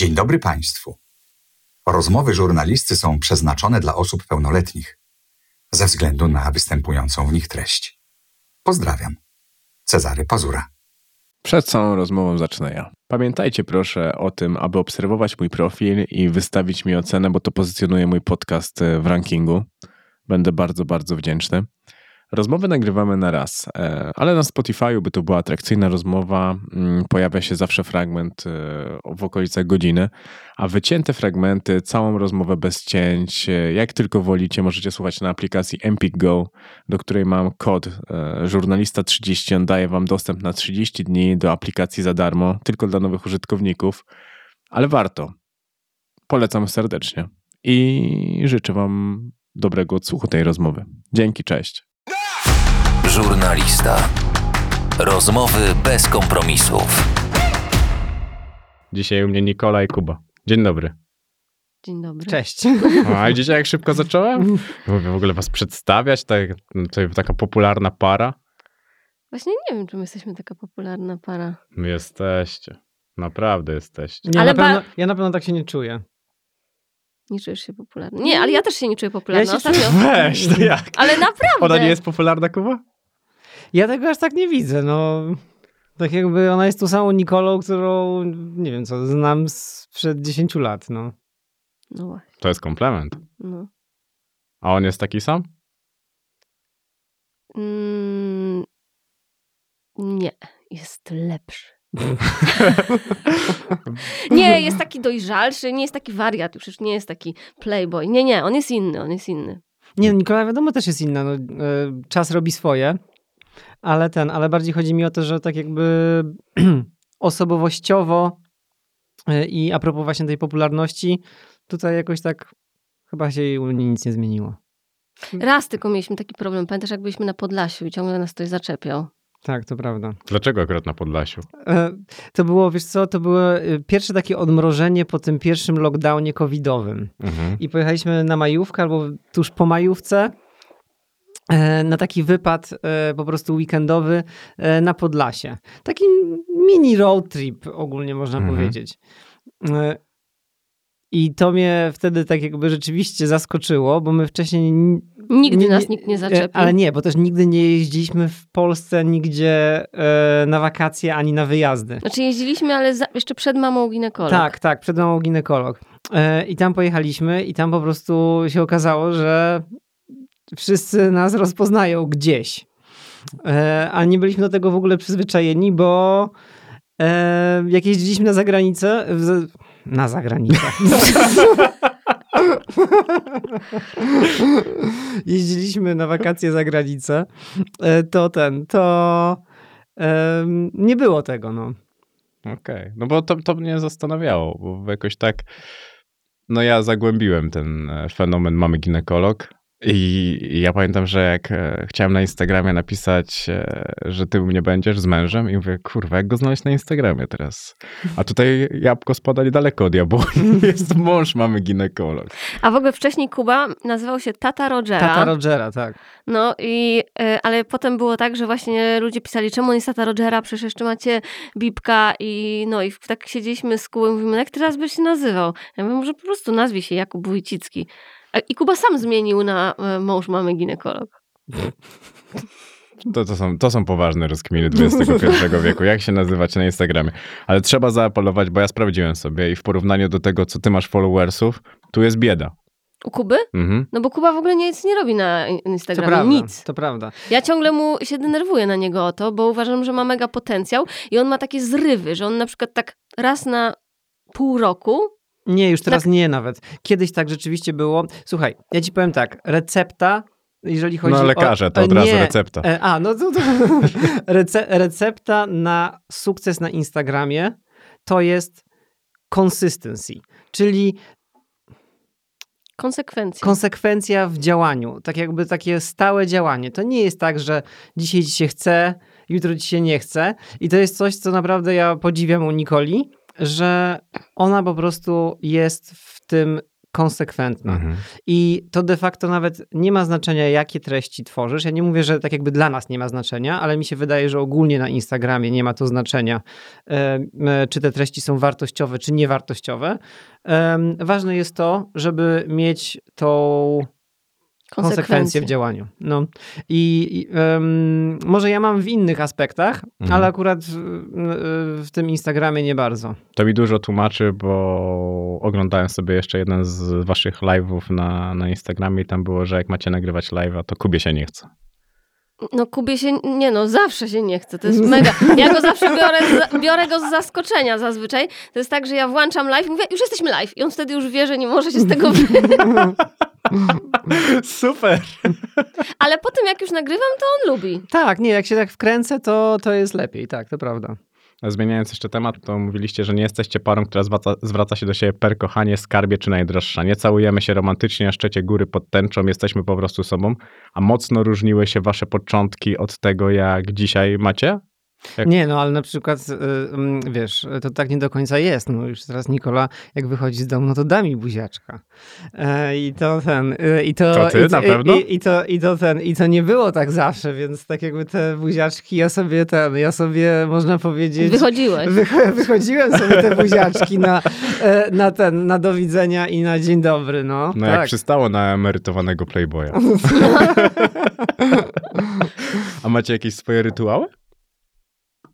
Dzień dobry Państwu. Rozmowy żurnalisty są przeznaczone dla osób pełnoletnich ze względu na występującą w nich treść. Pozdrawiam. Cezary Pazura. Przed całą rozmową zacznę ja. Pamiętajcie proszę o tym, aby obserwować mój profil i wystawić mi ocenę, bo to pozycjonuje mój podcast w rankingu. Będę bardzo, bardzo wdzięczny. Rozmowy nagrywamy na raz, e, ale na Spotify'u, by to była atrakcyjna rozmowa, mm, pojawia się zawsze fragment e, w okolicach godziny, a wycięte fragmenty, całą rozmowę bez cięć, e, jak tylko wolicie, możecie słuchać na aplikacji Empik Go, do której mam kod żurnalista 30. On daje wam dostęp na 30 dni do aplikacji za darmo, tylko dla nowych użytkowników, ale warto. Polecam serdecznie i życzę wam dobrego odsłuchu tej rozmowy. Dzięki, cześć. Żurnalista. Rozmowy bez kompromisów. Dzisiaj u mnie Nikola i Kuba. Dzień dobry. Dzień dobry. Cześć. A widzicie, jak szybko zacząłem? Mówię w ogóle was przedstawiać, tak, to taka popularna para. Właśnie nie wiem, czy my jesteśmy taka popularna para. Jesteście. Naprawdę jesteście. Nie, ale na pewno, ja na pewno tak się nie czuję. Nie czujesz się popularny. Nie, ale ja też się nie czuję popularna. Ja się Weź, to jak? Ale naprawdę. Ona nie jest popularna, Kuba? Ja tego aż tak nie widzę, no. Tak jakby ona jest tą samą Nikolą, którą, nie wiem co, znam sprzed 10 lat, no. No właśnie. To jest komplement. No. A on jest taki sam? Mm, nie, jest lepszy. nie, jest taki dojrzalszy, nie jest taki wariat, już nie jest taki playboy. Nie, nie, on jest inny, on jest inny. Nie, Nikola wiadomo też jest inna. No, e, czas robi swoje, ale ten, ale bardziej chodzi mi o to, że tak jakby osobowościowo e, i a propos właśnie tej popularności, tutaj jakoś tak chyba się u niej nic nie zmieniło. Raz tylko mieliśmy taki problem. Pamiętasz, jak byliśmy na Podlasiu i ciągle nas ktoś zaczepiał. Tak, to prawda. Dlaczego akurat na Podlasiu? E, to było, wiesz co, to było e, pierwsze takie odmrożenie po tym pierwszym lockdownie covidowym. Mhm. I pojechaliśmy na majówkę albo tuż po majówce na taki wypad po prostu weekendowy na Podlasie. Taki mini road trip ogólnie można mhm. powiedzieć. I to mnie wtedy tak jakby rzeczywiście zaskoczyło, bo my wcześniej Nigdy nie, nas nikt nie zaczepił. Ale nie, bo też nigdy nie jeździliśmy w Polsce nigdzie e, na wakacje ani na wyjazdy. Znaczy jeździliśmy, ale za, jeszcze przed mamą ginekolog. Tak, tak, przed mamą ginekolog. E, I tam pojechaliśmy i tam po prostu się okazało, że wszyscy nas rozpoznają gdzieś. E, a nie byliśmy do tego w ogóle przyzwyczajeni, bo e, jak jeździliśmy na zagranicę, na zagranicę. Jeździliśmy na wakacje za granicę, e, to ten, to nie było tego, no. Okej, okay. no bo to, to mnie zastanawiało, bo jakoś tak, no ja zagłębiłem ten fenomen mamy ginekolog i ja pamiętam, że jak e, chciałem na Instagramie napisać, e, że ty u mnie będziesz z mężem i mówię, kurwa, jak go znaleźć na Instagramie teraz? A tutaj jabłko spada niedaleko od jabłoni. Jest mąż, mamy ginekolog. A w ogóle wcześniej Kuba nazywał się Tata Rogera. Tata Rogera, tak. No i, e, ale potem było tak, że właśnie ludzie pisali, czemu on jest Tata Rogera, przecież jeszcze macie Bibka i no i tak siedzieliśmy z Kubą i mówimy, jak teraz byś się nazywał? Ja mówię, może po prostu nazwij się Jakub Wójcicki. I Kuba sam zmienił na e, mąż mamy ginekolog. To, to, są, to są poważne rozkminy XXI wieku. Jak się nazywać na Instagramie? Ale trzeba zaapelować, bo ja sprawdziłem sobie i w porównaniu do tego, co ty masz followersów, tu jest bieda. U Kuby? Mhm. No bo Kuba w ogóle nic nie robi na Instagramie. To prawda, nic. To prawda. Ja ciągle mu się denerwuję na niego o to, bo uważam, że ma mega potencjał i on ma takie zrywy, że on na przykład tak raz na pół roku nie, już teraz tak. nie nawet. Kiedyś tak rzeczywiście było. Słuchaj, ja ci powiem tak, recepta jeżeli chodzi no lekarze, o... to od nie, razu recepta. E, a, no to, to rece, recepta na sukces na Instagramie to jest consistency, czyli Konsekwencja. Konsekwencja w działaniu. Tak jakby takie stałe działanie. To nie jest tak, że dzisiaj ci się chce, jutro ci się nie chce. I to jest coś, co naprawdę ja podziwiam u Nikoli, że ona po prostu jest w tym konsekwentna. Mhm. I to de facto nawet nie ma znaczenia, jakie treści tworzysz. Ja nie mówię, że tak jakby dla nas nie ma znaczenia, ale mi się wydaje, że ogólnie na Instagramie nie ma to znaczenia, e, czy te treści są wartościowe, czy niewartościowe. Ważne jest to, żeby mieć tą konsekwencje w działaniu. No. I, i może ja mam w innych aspektach, Mhm. ale akurat w, w tym Instagramie nie bardzo. To mi dużo tłumaczy, bo oglądałem sobie jeszcze jeden z waszych live'ów na, na Instagramie i tam było, że jak macie nagrywać live'a, to Kubie się nie chce. No Kubie się, nie no, zawsze się nie chce, to jest mega. Ja go zawsze biorę, z- biorę go z zaskoczenia zazwyczaj. To jest tak, że ja włączam live i mówię, już jesteśmy live. I on wtedy już wie, że nie może się z tego wy... Super! Ale potem jak już nagrywam, to on lubi. Tak, nie, jak się tak wkręcę, to, to jest lepiej, tak, to prawda. Zmieniając jeszcze temat, to mówiliście, że nie jesteście parą, która zwraca, zwraca się do siebie per kochanie, skarbie czy najdroższa. Nie całujemy się romantycznie, a szczecie góry pod tęczą, jesteśmy po prostu sobą. A mocno różniły się wasze początki od tego, jak dzisiaj macie? Jak- Nie, no ale na przykład, y, mm, wiesz, to tak nie do końca jest. No już teraz Nikola, jak wychodzi z domu, no to da mi buziaczka. E, I to ten, y, i to... To ty, i, na pewno? I, i, to, I to ten, i to nie było tak zawsze, więc tak jakby te buziaczki, ja sobie ten, ja sobie, można powiedzieć... Wychodziłeś. Wy- Wychodziłem sobie te buziaczki na, e, na ten, na do widzenia i na dzień dobry, no. No jak tak. przystało na emerytowanego playboya. A macie jakieś swoje rytuały?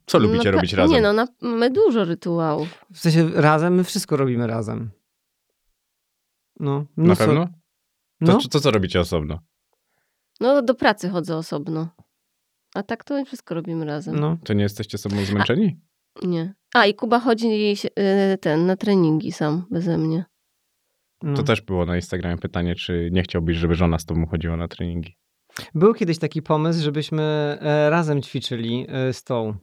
Co lubicie No, robić razem? Nie no, na, mamy dużo rytuałów. W sensie razem, my wszystko robimy razem. No. Na mnóstwo- pewno? To, No. to co robicie osobno? No do pracy chodzę osobno. A tak to wszystko robimy razem. no. To nie jesteście sobą zmęczeni? Nie. A i Kuba chodzi y, ten na treningi sam, beze mnie. no. To też było na Instagramie pytanie, czy nie chciałbyś, żeby żona z tobą chodziła na treningi. Był kiedyś taki pomysł, żebyśmy e, razem ćwiczyli e, z tą,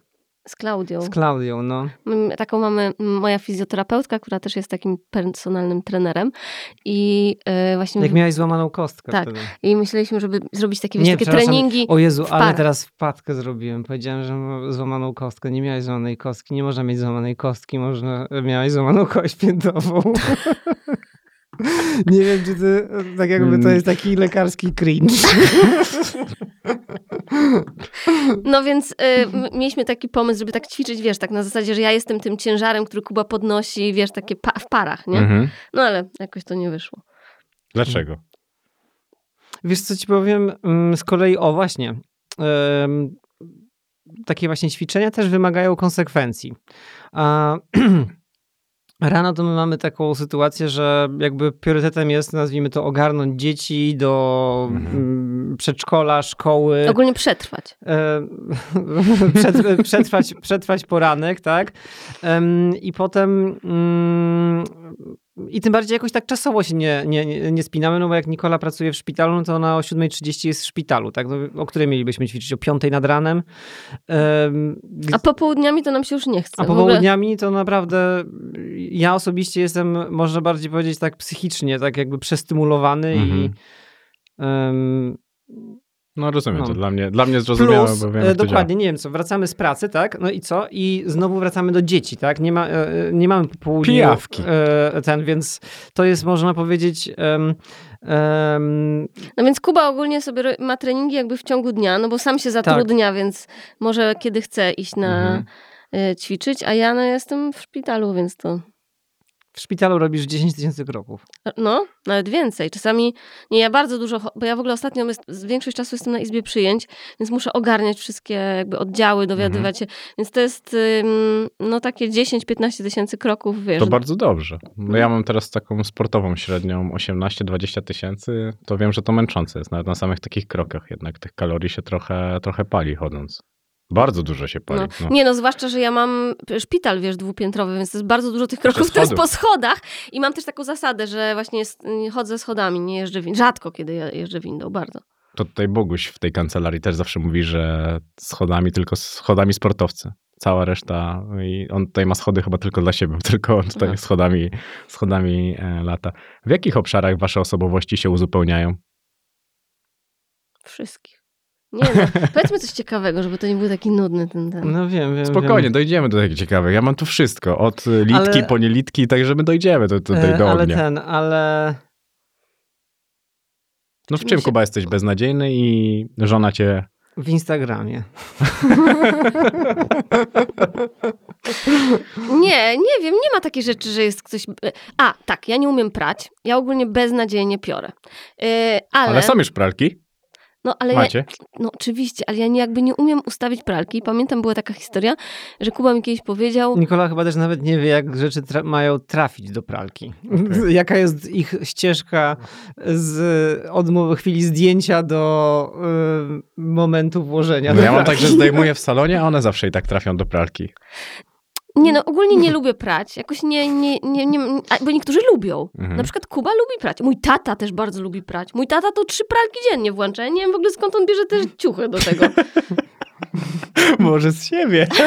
Z Klaudią. z Klaudią, no. Taką mamy moja fizjoterapeutka, która też jest takim personalnym trenerem. I y, właśnie Jak miałeś złamaną kostkę Tak. wtedy. i myśleliśmy, żeby zrobić takie, wiesz, Nie, takie treningi. O Jezu, ale teraz wpadkę zrobiłem. Powiedziałem, że mam złamaną kostkę. Nie miałeś złamanej kostki. Nie można mieć złamanej kostki. Można, miałeś złamaną kość piętową. Nie wiem, czy ty, tak jakby to jest taki lekarski cringe. No więc y, mieliśmy taki pomysł, żeby tak ćwiczyć, wiesz, tak na zasadzie, że ja jestem tym ciężarem, który Kuba podnosi, wiesz, takie pa- w parach, nie? Mhm. No ale jakoś to nie wyszło. Dlaczego? Wiesz, co ci powiem? Mm, Z kolei, o właśnie, em, takie właśnie ćwiczenia też wymagają konsekwencji. A rano to my mamy taką sytuację, że jakby priorytetem jest, nazwijmy to, ogarnąć dzieci do Mhm. mm, przedszkola, szkoły. Ogólnie przetrwać. E, przetrwać, przetrwać poranek, tak? I potem mm, i tym bardziej jakoś tak czasowo się nie, nie, nie- spinamy, no bo jak Nikola pracuje w szpitalu, no to ona o 7.30 jest w szpitalu, tak? No, o której mielibyśmy ćwiczyć? O 5 nad ranem. Em, A popołudniami to nam się już nie chce. a popołudniami to naprawdę ja osobiście jestem, można bardziej powiedzieć tak psychicznie, tak jakby przestymulowany i Mhm. em, No rozumiem, No. to dla mnie, dla mnie zrozumiałe, Plus, bo wiem, e, jak to dokładnie, nie wiem co, wracamy z pracy, tak? No i co? I znowu wracamy do dzieci, tak? Nie, ma, e, e, nie mamy po południu Pijawki. ten, więc to jest, można powiedzieć, em, em, No więc Kuba ogólnie sobie ma treningi jakby w ciągu dnia, no bo sam się zatrudnia, więc może kiedy chce iść na Mhm. ćwiczyć, a ja no, jestem w szpitalu, więc to w szpitalu robisz 10 tysięcy kroków. no, nawet więcej. Czasami, nie, ja bardzo dużo, bo ja w ogóle ostatnio jest, większość czasu jestem na izbie przyjęć, więc muszę ogarniać wszystkie jakby oddziały, dowiadywać się, więc to jest no takie 10-15 tysięcy kroków, wiesz. To bardzo dobrze. No ja mam teraz taką sportową średnią 18-20 tysięcy, to wiem, że to męczące jest, nawet na samych takich krokach jednak tych kalorii się trochę, trochę pali chodząc. Bardzo dużo się pali. No. No. Nie no, zwłaszcza, że ja mam szpital, wiesz, dwupiętrowy, więc to jest bardzo dużo tych kroków teraz schodów. po schodach i mam też taką zasadę, że właśnie jest, chodzę schodami, nie jeżdżę windą. Rzadko kiedy je- jeżdżę windą, bardzo. To tutaj Boguś w tej kancelarii też zawsze mówi, że schodami, tylko schodami sportowcy. Cała reszta, i on tutaj ma schody chyba tylko dla siebie, tylko on tutaj Aha. schodami, schodami e, lata. W jakich obszarach wasze osobowości się uzupełniają? Wszystkich. Nie no, powiedzmy coś ciekawego, żeby to nie był taki nudny ten ten. No wiem, wiem. Spokojnie, wiem. dojdziemy do takich ciekawych. Ja mam tu wszystko. Od litki Ale- po nielitki, tak żeby dojdziemy do, do, do E, ale ognia. ten, ale... No w czym, się- Kuba, jesteś beznadziejny i żona cię... W Instagramie. Nie, nie wiem, nie ma takiej rzeczy, że jest ktoś... A, tak, ja nie umiem prać. Ja ogólnie beznadziejnie piorę. Yy, ale... Ale są już pralki? No, ale ja, Macie? no oczywiście, ale ja nie, jakby nie umiem ustawić pralki. Pamiętam, była taka historia, że Kuba mi kiedyś powiedział, Nikola chyba też nawet nie wie, jak rzeczy tra- mają trafić do pralki. Jaka jest ich ścieżka z od chwili zdjęcia do y, momentu włożenia. No do ja mam tak, że zdejmuję w salonie, a one zawsze i tak trafią do pralki. Nie, no ogólnie nie lubię prać. Jakoś nie, nie, nie, nie bo niektórzy lubią. Mhm. Na przykład Kuba lubi prać. Mój tata też bardzo lubi prać. Mój tata to trzy pralki dziennie włącza. Ja nie wiem w ogóle skąd on bierze te ciuchy do tego. Może z siebie.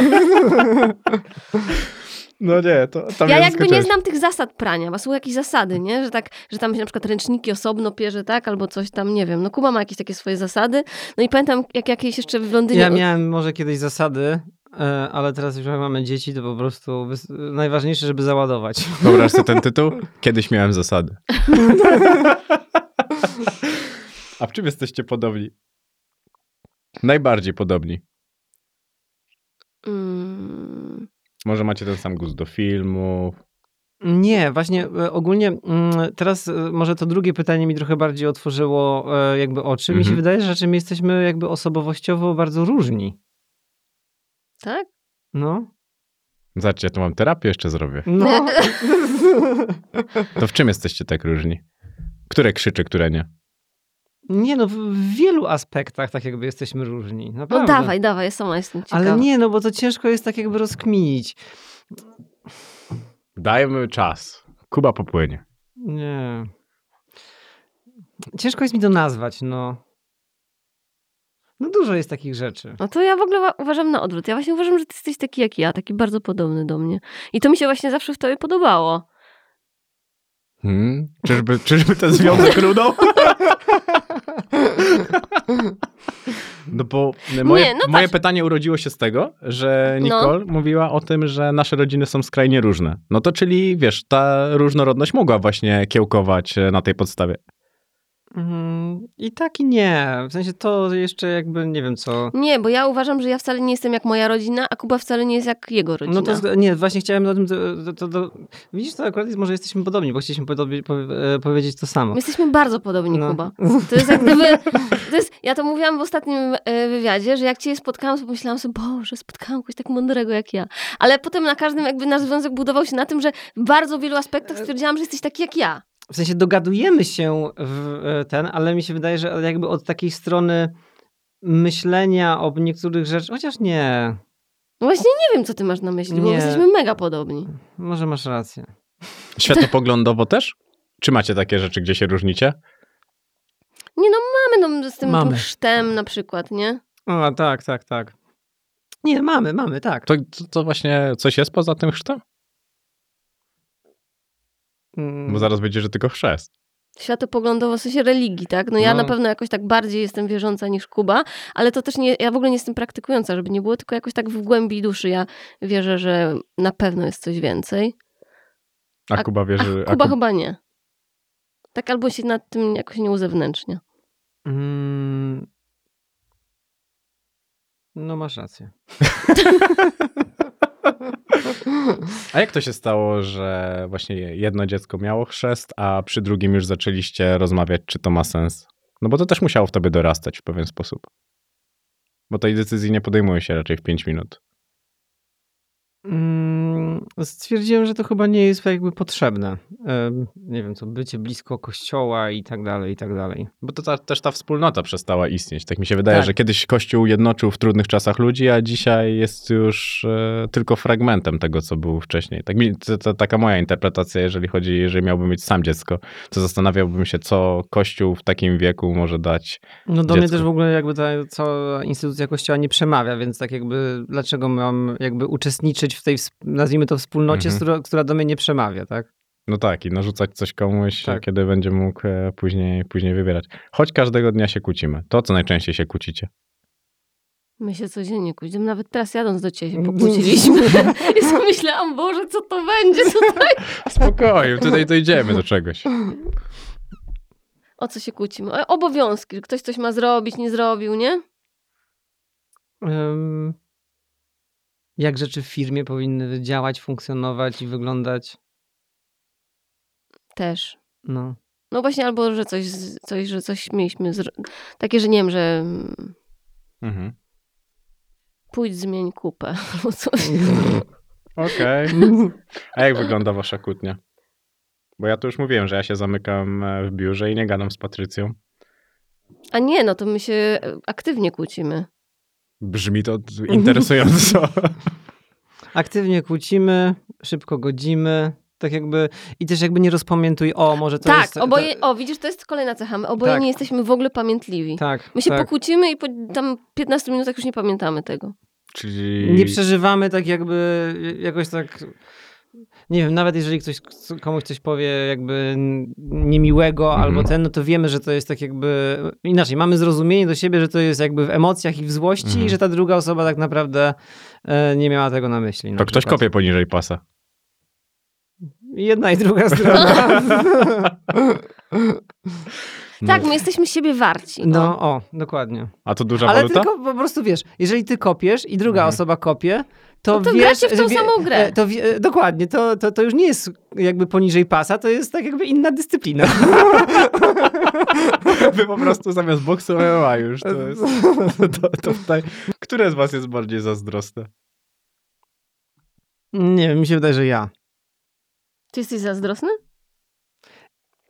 No nie, to, to Ja jakby nie znam tych zasad prania, bo są jakieś zasady, nie? Że tak, że tam się na przykład ręczniki osobno pierze, tak? Albo coś tam, nie wiem. No Kuba ma jakieś takie swoje zasady. No i pamiętam, jak jakieś jeszcze w Londynie... Ja miałem może kiedyś zasady, ale teraz już jak mamy dzieci, to po prostu najważniejsze, żeby załadować. Wyobraź sobie ten tytuł? Kiedyś miałem zasady. A w czym jesteście podobni? Najbardziej podobni. Mm, Może macie ten sam gust do filmu. Nie, właśnie e, ogólnie mm, teraz e, może to drugie pytanie mi trochę bardziej otworzyło e, jakby oczy. Mi się Mhm. wydaje, że raczej my jesteśmy jakby osobowościowo bardzo różni. Tak? No. Zobaczcie, ja tu mam terapię, jeszcze zrobię. No. To w czym jesteście tak różni? Które krzyczy, które nie? Nie no, w, wielu aspektach tak jakby jesteśmy różni. No Naprawdę. dawaj, dawaj, ja sama jestem ciekawa. Ale nie, no bo to ciężko jest tak jakby rozkminić. Dajmy czas. Kuba popłynie. Nie. Ciężko jest mi to nazwać, no. No dużo jest takich rzeczy. No to ja w ogóle wa- uważam na odwrót. Ja właśnie uważam, że ty jesteś taki jak ja, taki bardzo podobny do mnie. I to mi się właśnie zawsze w tobie podobało. Hmm? Czyżby, czyżby ten związek runął? No bo moje, Nie, no moje patrz. pytanie urodziło się z tego, że No. Nicole mówiła o tym, że nasze rodziny są skrajnie różne. No to czyli, wiesz, ta różnorodność mogła właśnie kiełkować e, na tej podstawie. Mm, I tak i nie. W sensie to jeszcze jakby nie wiem co. Nie, bo ja uważam, że ja wcale nie jestem jak moja rodzina, a Kuba wcale nie jest jak jego rodzina. No to nie, właśnie chciałem o tym. To, to, to, widzisz, to akurat może jesteśmy podobni, bo chcieliśmy powie, e, powiedzieć to samo. My jesteśmy bardzo podobni, No. Kuba. To jest jak gdyby... To jest, ja to mówiłam w ostatnim e, wywiadzie, że jak cię spotkałam, to pomyślałam sobie, Boże, spotkałam kogoś tak mądrego jak ja. Ale potem na każdym jakby nasz związek budował się na tym, że w bardzo wielu aspektach stwierdziłam, że jesteś taki jak ja. W sensie dogadujemy się w e, ten, ale mi się wydaje, że jakby od takiej strony myślenia o niektórych rzeczach, chociaż nie, No właśnie nie wiem, co ty masz na myśli, bo my Nie. jesteśmy mega podobni. może masz rację. Światopoglądowo też? Czy macie takie rzeczy, gdzie się różnicie? Nie no, mamy no, z tym, Mamy. tym chrztem na przykład, nie? O, tak, tak, tak. Nie, mamy, mamy, tak. To, to, to właśnie coś jest poza tym chrztem? Mm, Bo zaraz będzie, że tylko chrzest. Światopoglądowo, w sensie religii, tak? No ja No. na pewno jakoś tak bardziej jestem wierząca niż Kuba, ale to też nie, ja w ogóle nie jestem praktykująca, żeby nie było, tylko jakoś tak w głębi duszy ja wierzę, że na pewno jest coś więcej. A, A- Kuba wie, A że... a Kuba Kub- chyba nie. Tak albo się nad tym jakoś nie uzewnętrznia. Mm, no masz rację. A jak to się stało, że właśnie jedno dziecko miało chrzest, a przy drugim już zaczęliście rozmawiać, czy to ma sens? No bo to też musiało w tobie dorastać w pewien sposób. Bo tej decyzji nie podejmuje się raczej w 5 minut. Mm, stwierdziłem, że to chyba nie jest jakby potrzebne. Nie wiem co, bycie blisko kościoła i tak dalej, i tak dalej. Bo to ta, też ta wspólnota przestała istnieć. Tak mi się wydaje, Tak. że kiedyś Kościół jednoczył w trudnych czasach ludzi, a dzisiaj jest już e, tylko fragmentem tego, co było wcześniej. Tak mi, to, to taka moja interpretacja, jeżeli chodzi, jeżeli miałbym mieć sam dziecko, to zastanawiałbym się, co Kościół w takim wieku może dać. No do mnie Dziecku. też w ogóle jakby ta cała instytucja kościoła nie przemawia, więc tak jakby dlaczego mam jakby uczestniczyć w tej, ws- nazwijmy to wspólnocie, Mhm. która, która do mnie nie przemawia, tak? No tak, i narzucać coś komuś, Tak. kiedy będzie mógł e, później, później wybierać. Choć każdego dnia się kłócimy. To, co najczęściej się kłócicie. My się codziennie kłócimy. Nawet teraz jadąc do ciebie się pokłóciliśmy. I sobie myślałam, Boże, co to będzie tutaj? Spokojnie, tutaj dojdziemy do czegoś. O co się kłócimy? O obowiązki. Ktoś coś ma zrobić, nie zrobił, nie? Em, jak rzeczy w firmie powinny działać, funkcjonować i wyglądać. Też. No. No właśnie, albo że coś, coś że coś mieliśmy. Zro... Takie, że nie wiem, że mm, Mhm. pójdź, zmień kupę. Albo coś. Okej. A jak wygląda wasza kłótnia? Bo ja to już mówiłem, że ja się zamykam e, w biurze i nie gadam z Patrycją. A nie, no to my się e, aktywnie kłócimy. Brzmi to interesująco. Aktywnie kłócimy, szybko godzimy. Tak jakby, i też jakby nie rozpamiętuj, o może to tak, jest... oboje, to, o widzisz, to jest kolejna cecha. My oboje Tak. nie jesteśmy w ogóle pamiętliwi. tak, My się tak. pokłócimy i po tam 15 minutach już nie pamiętamy tego. Czyli... Nie przeżywamy tak jakby jakoś tak. Nie wiem, nawet jeżeli ktoś komuś coś powie jakby niemiłego Mhm. albo ten, no to wiemy, że to jest tak jakby inaczej. Mamy zrozumienie do siebie, że to jest jakby w emocjach i w złości Mhm. i że ta druga osoba tak naprawdę e, nie miała tego na myśli. na To ktoś kopie poniżej pasa. Jedna i druga strona. Tak, my jesteśmy siebie warci. o. No, o, dokładnie. A to duża Ale waluta? tylko po prostu wiesz, jeżeli ty kopiesz i druga Mhm. osoba kopie, to, No to wiesz, gracie w tą wie- samą grę. e, To, wie- e, dokładnie, to, to, to już nie jest jakby poniżej pasa, to jest tak jakby inna dyscyplina. Wy po prostu zamiast boksu MMA już to jest. To, to tutaj. Które z was jest bardziej zazdrosne? Nie wiem, mi się wydaje, że ja. Ty jesteś zazdrosny?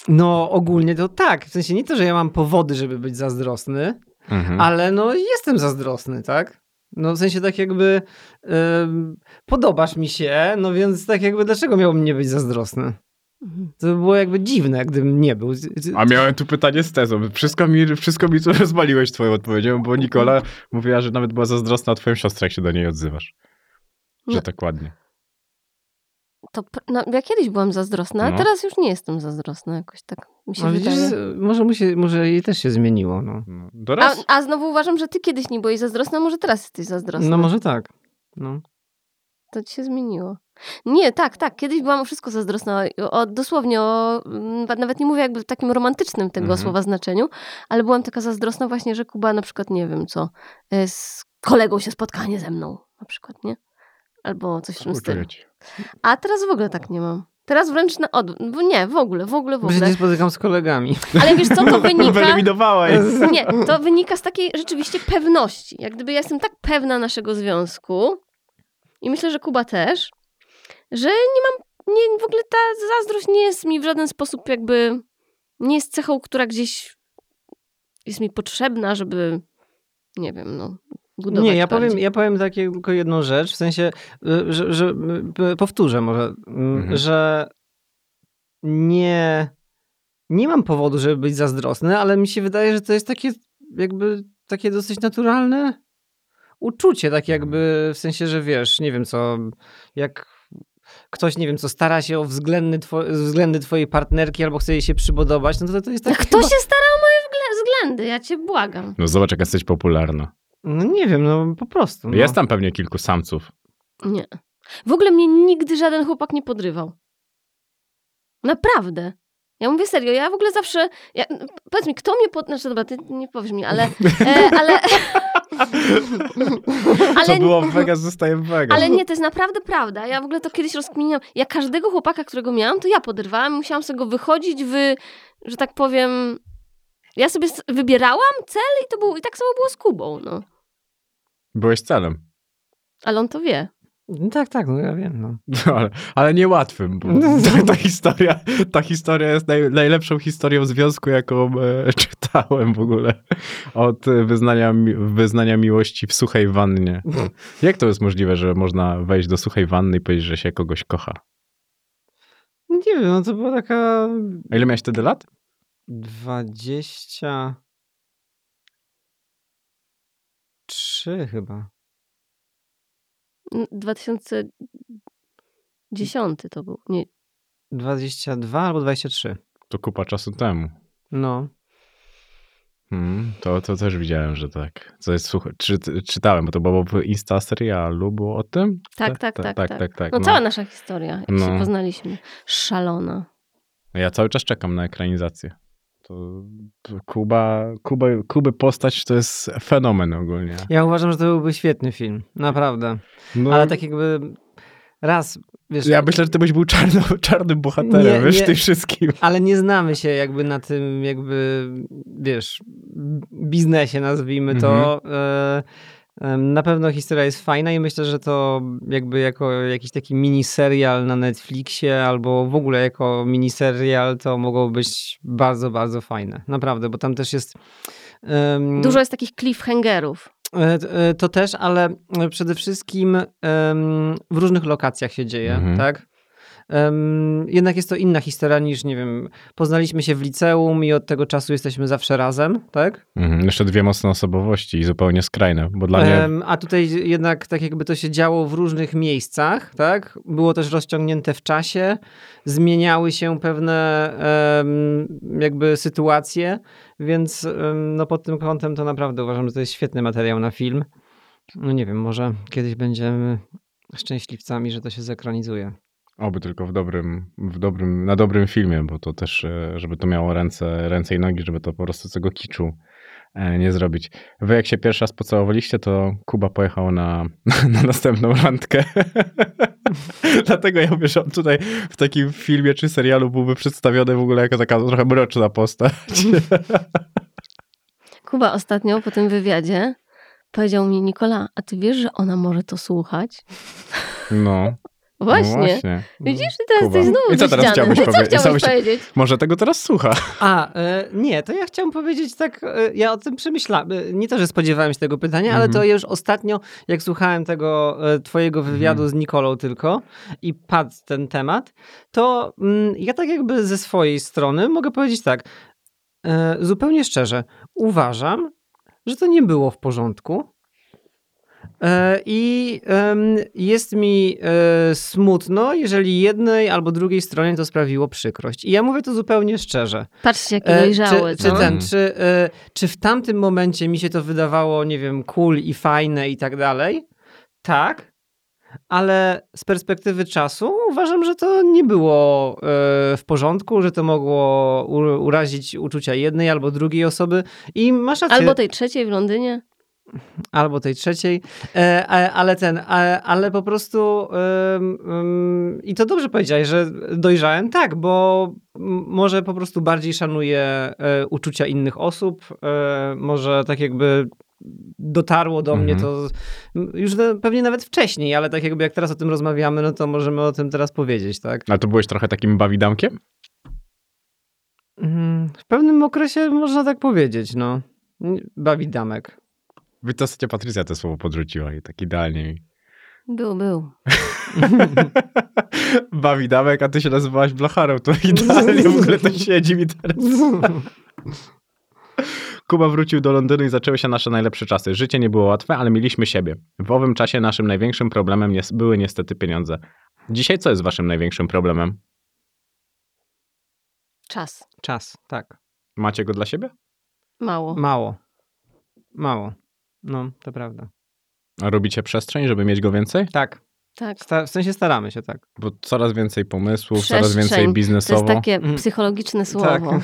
No ogólnie to tak, w sensie nie to, że ja mam powody, żeby być zazdrosny, Mhm. ale no jestem zazdrosny, tak? No w sensie tak jakby em, podobasz mi się, no więc tak jakby dlaczego miałbym nie być zazdrosny? Mhm. To by było jakby dziwne, gdybym nie był. A miałem tu pytanie z tezą. Wszystko mi, wszystko mi tu rozwaliłeś twoją odpowiedzią, bo Nikola mówiła, że nawet była zazdrosna o twoją siostrę, jak się do niej odzywasz. Że No. tak ładnie. To no, ja kiedyś byłam zazdrosna, a No. teraz już nie jestem zazdrosna. Jakoś tak mi się No, widzisz, może, mu się, może jej też się zmieniło, no. No, A, a znowu uważam, że ty kiedyś nie byłeś zazdrosna, a może teraz jesteś zazdrosna. No może tak. No. To ci się zmieniło. Nie, tak, tak. Kiedyś byłam o wszystko zazdrosna. O, o, dosłownie o, mm, nawet nie mówię jakby w takim romantycznym tego Mhm. słowa znaczeniu, ale byłam taka zazdrosna właśnie, że Kuba na przykład, nie wiem co, y, z kolegą się spotkanie ze mną na przykład, nie? Albo coś w tym stylu. Ci. A teraz w ogóle tak nie mam. Teraz wręcz na. Bo Nie, w ogóle, w ogóle, w Bo się ogóle. nie spotykam z kolegami. Ale wiesz co, to wynika... Wyeliminowała. Nie, to wynika z takiej rzeczywiście pewności. Jak gdyby ja jestem tak pewna naszego związku i myślę, że Kuba też, że nie mam, nie, w ogóle ta zazdrość nie jest mi w żaden sposób jakby, nie jest cechą, która gdzieś jest mi potrzebna, żeby, nie wiem, no, budować Nie, ja bardziej. powiem, ja powiem takie tylko jedną rzecz, w sensie, y, że, że y, powtórzę może, y, Mhm. że nie, nie mam powodu, żeby być zazdrosny, ale mi się wydaje, że to jest takie jakby takie dosyć naturalne uczucie, tak jakby w sensie, że wiesz, nie wiem co, jak ktoś, nie wiem co, stara się o względy, two, względy twojej partnerki albo chce jej się przypodobać, no to to jest tak kto się stara o moje względy? Ja cię błagam. No zobacz, jak jesteś popularna. No nie wiem, no po prostu. No. Jest tam pewnie kilku samców. Nie. W ogóle mnie nigdy żaden chłopak nie podrywał. Naprawdę. Ja mówię serio, ja w ogóle zawsze. Ja, powiedz mi, kto mnie pod. Znaczy, dobra, ty nie powiesz mi, ale. E, ale. Co ale, było w Vegas, zostaje w Vegas. ale nie, to jest naprawdę prawda. Ja w ogóle to kiedyś rozkminiłam. Ja każdego chłopaka, którego miałam, to ja podrywałam. Musiałam sobie go wychodzić w, że tak powiem. Ja sobie wybierałam cel i to było. I tak samo było z Kubą, no. Byłeś celem. Ale on to wie. No tak, tak, no ja wiem, no. No, ale, ale niełatwym, bo ta, ta, historia, ta historia jest naj, najlepszą historią związku, jaką e, czytałem w ogóle. Od wyznania, wyznania miłości w suchej wannie. Jak to jest możliwe, że można wejść do suchej wanny i powiedzieć, że się kogoś kocha? Nie wiem, no to była taka A ile miałeś wtedy lat? dwadzieścia chyba. 2010 to był. Nie, 22 albo 23. To kupa czasu temu. No. Hmm, to, to też widziałem, że tak. Co jest, słuchaj, czy, czytałem, bo to było w Insta serialu, było o tym? Tak, tak, tak. tak, tak, tak, tak, No no. cała nasza historia, jak No. się poznaliśmy. Szalona. Ja cały czas czekam na ekranizację. To, to Kuba, Kuba, Kuby postać to jest fenomen ogólnie. Ja uważam, że to byłby świetny film, naprawdę. No, Ale tak jakby raz, wiesz... ja myślę, że ty byś był czarno, czarnym bohaterem, Nie, wiesz, nie. tym wszystkim. Ale nie znamy się jakby na tym, jakby, wiesz, biznesie, nazwijmy to. E, em, Na pewno historia jest fajna i myślę, że to jakby jako jakiś taki miniserial na Netflixie albo w ogóle jako miniserial to mogło być bardzo, bardzo fajne. Naprawdę, bo tam też jest... em, Dużo jest takich cliffhangerów. E, e, To też, ale przede wszystkim w różnych lokacjach się dzieje, Mhm. tak? Jednak jest to inna historia niż, nie wiem, poznaliśmy się w liceum i od tego czasu jesteśmy zawsze razem, tak? Mhm, jeszcze dwie mocne osobowości i zupełnie skrajne, bo dla mnie... A tutaj jednak tak jakby to się działo w różnych miejscach, tak? Było też rozciągnięte w czasie, zmieniały się pewne jakby sytuacje, więc no pod tym kątem to naprawdę uważam, że to jest świetny materiał na film. No nie wiem, może kiedyś będziemy szczęśliwcami, że to się zekranizuje. Oby tylko w dobrym, w dobrym, na dobrym filmie, bo to też, e, żeby to miało ręce, ręce i nogi, żeby to po prostu tego kiczu e, nie zrobić. Wy jak się pierwszy raz pocałowaliście, to Kuba pojechał na, na następną randkę. Dlatego ja że on tutaj w takim filmie czy serialu byłby przedstawiony w ogóle jako taka trochę mroczna postać. Kuba ostatnio po tym wywiadzie powiedział mi, Nikola, a ty wiesz, że ona może to słuchać? No, Właśnie. no właśnie. Widzisz, teraz Kuba. jesteś znowu I co teraz chciałbyś I co powie- chciałbyś powiedzieć? Może tego teraz słucha. A, e, nie, to ja chciałem powiedzieć tak, e, ja o tym przemyślałem. Nie to, że spodziewałem się tego pytania, ale Mhm. to już ostatnio, jak słuchałem tego e, twojego wywiadu z Nikolą tylko i padł ten temat, to mm, ja tak jakby ze swojej strony mogę powiedzieć tak, e, zupełnie szczerze, uważam, że to nie było w porządku. E, I jest mi e, smutno, jeżeli jednej albo drugiej stronie to sprawiło przykrość. I ja mówię to zupełnie szczerze. Patrzcie, jaki E, dojrzały. Czy, czy, no. ten, czy, czy w tamtym momencie mi się to wydawało, nie wiem, cool i fajne i tak dalej? Tak. Ale z perspektywy czasu uważam, że to nie było w porządku, że to mogło urazić uczucia jednej albo drugiej osoby. I masz rację. Albo tej trzeciej w Londynie. Albo tej trzeciej, e, e, ale ten, ale po prostu i to dobrze powiedziałeś, że dojrzałem, tak, bo może po prostu bardziej szanuję e, uczucia innych osób, może tak jakby dotarło do mnie Mhm. to m, już pewnie nawet wcześniej, ale tak jakby jak teraz o tym rozmawiamy, no to możemy o tym teraz powiedzieć, tak? A to byłeś trochę takim bawidamkiem? Mm, W pewnym okresie można tak powiedzieć, no. Bawi W zasadzie Patrycja to słowo podrzuciła i tak idealnie mi. Był, był. Bawi damek, a ty się nazywałaś Blacharą, to idealnie w ogóle to siedzi mi teraz. Kuba wrócił do Londynu i zaczęły się nasze najlepsze czasy. Życie nie było łatwe, ale mieliśmy siebie. W owym czasie naszym największym problemem nie, były niestety pieniądze. Dzisiaj co jest waszym największym problemem? Czas. Czas, tak. Macie go dla siebie? Mało. Mało. Mało. No, to prawda. A robicie przestrzeń, żeby mieć go więcej? Tak. Tak. Sta- w sensie staramy się, tak. Bo coraz więcej pomysłów, coraz Przestrzeń. więcej To biznesowo. jest takie Mhm. psychologiczne słowo. Tak.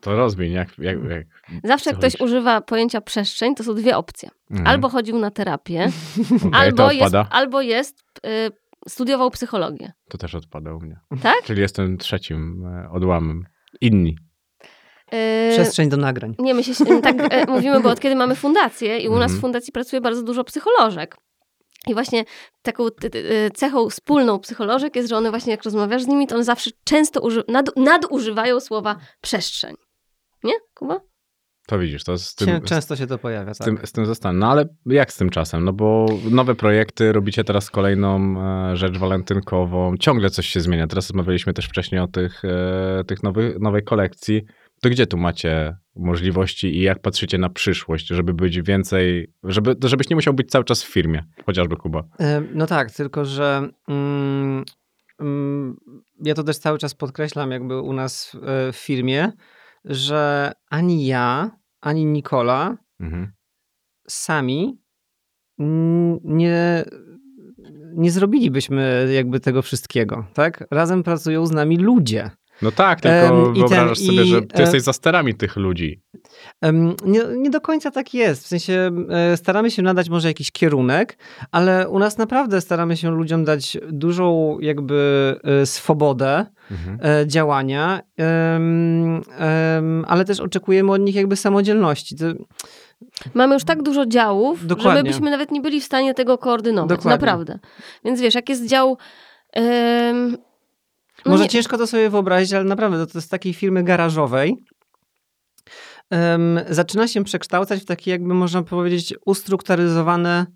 To rozwiń, jak... jak, jak Zawsze jak ktoś używa pojęcia przestrzeń, to są dwie opcje. Mhm. Albo chodził na terapię, Okej, to albo, jest, odpada. albo jest, y, studiował psychologię. To też odpada u mnie. Tak? Czyli jestem trzecim e, odłamem. Inni. Y, Przestrzeń do nagrań. Nie, my się tak e, mówimy, bo od kiedy mamy fundację i u nas Mhm. w fundacji pracuje bardzo dużo psycholożek. I właśnie taką y, cechą wspólną psycholożek jest, że one właśnie jak rozmawiasz z nimi, to one zawsze często nad- nadużywają słowa przestrzeń. Nie, Kuba? To widzisz, to z tym, Często się to pojawia, z, tak. tym, z tym zostanę. No ale jak z tym czasem? No bo nowe projekty, robicie teraz kolejną e, rzecz walentynkową, ciągle coś się zmienia. Teraz rozmawialiśmy też wcześniej o tych, e, tych nowych, nowej kolekcji. To gdzie tu macie możliwości i jak patrzycie na przyszłość, żeby być więcej, żeby, żebyś nie musiał być cały czas w firmie, chociażby Kuba. No tak, tylko że mm, mm, ja to też cały czas podkreślam jakby u nas w, e, firmie, że ani ja, ani Nikola Mhm. sami nie, nie zrobilibyśmy jakby tego wszystkiego, tak? Razem pracują z nami ludzie. No tak, tylko i wyobrażasz ten- sobie, i, że ty e, jesteś za sterami tych ludzi. Em, Nie, nie do końca tak jest. W sensie e, staramy się nadać może jakiś kierunek, ale u nas naprawdę staramy się ludziom dać dużą jakby e, swobodę Mhm. e, działania, ale też oczekujemy od nich jakby samodzielności. To, Mamy już tak dużo działów, Dokładnie. że my byśmy nawet nie byli w stanie tego koordynować. Dokładnie. Naprawdę. Więc wiesz, jak jest dział... no Może nie- ciężko to sobie wyobrazić, ale naprawdę to, to z takiej firmy garażowej. Em, zaczyna się przekształcać w takie jakby można powiedzieć ustrukturyzowane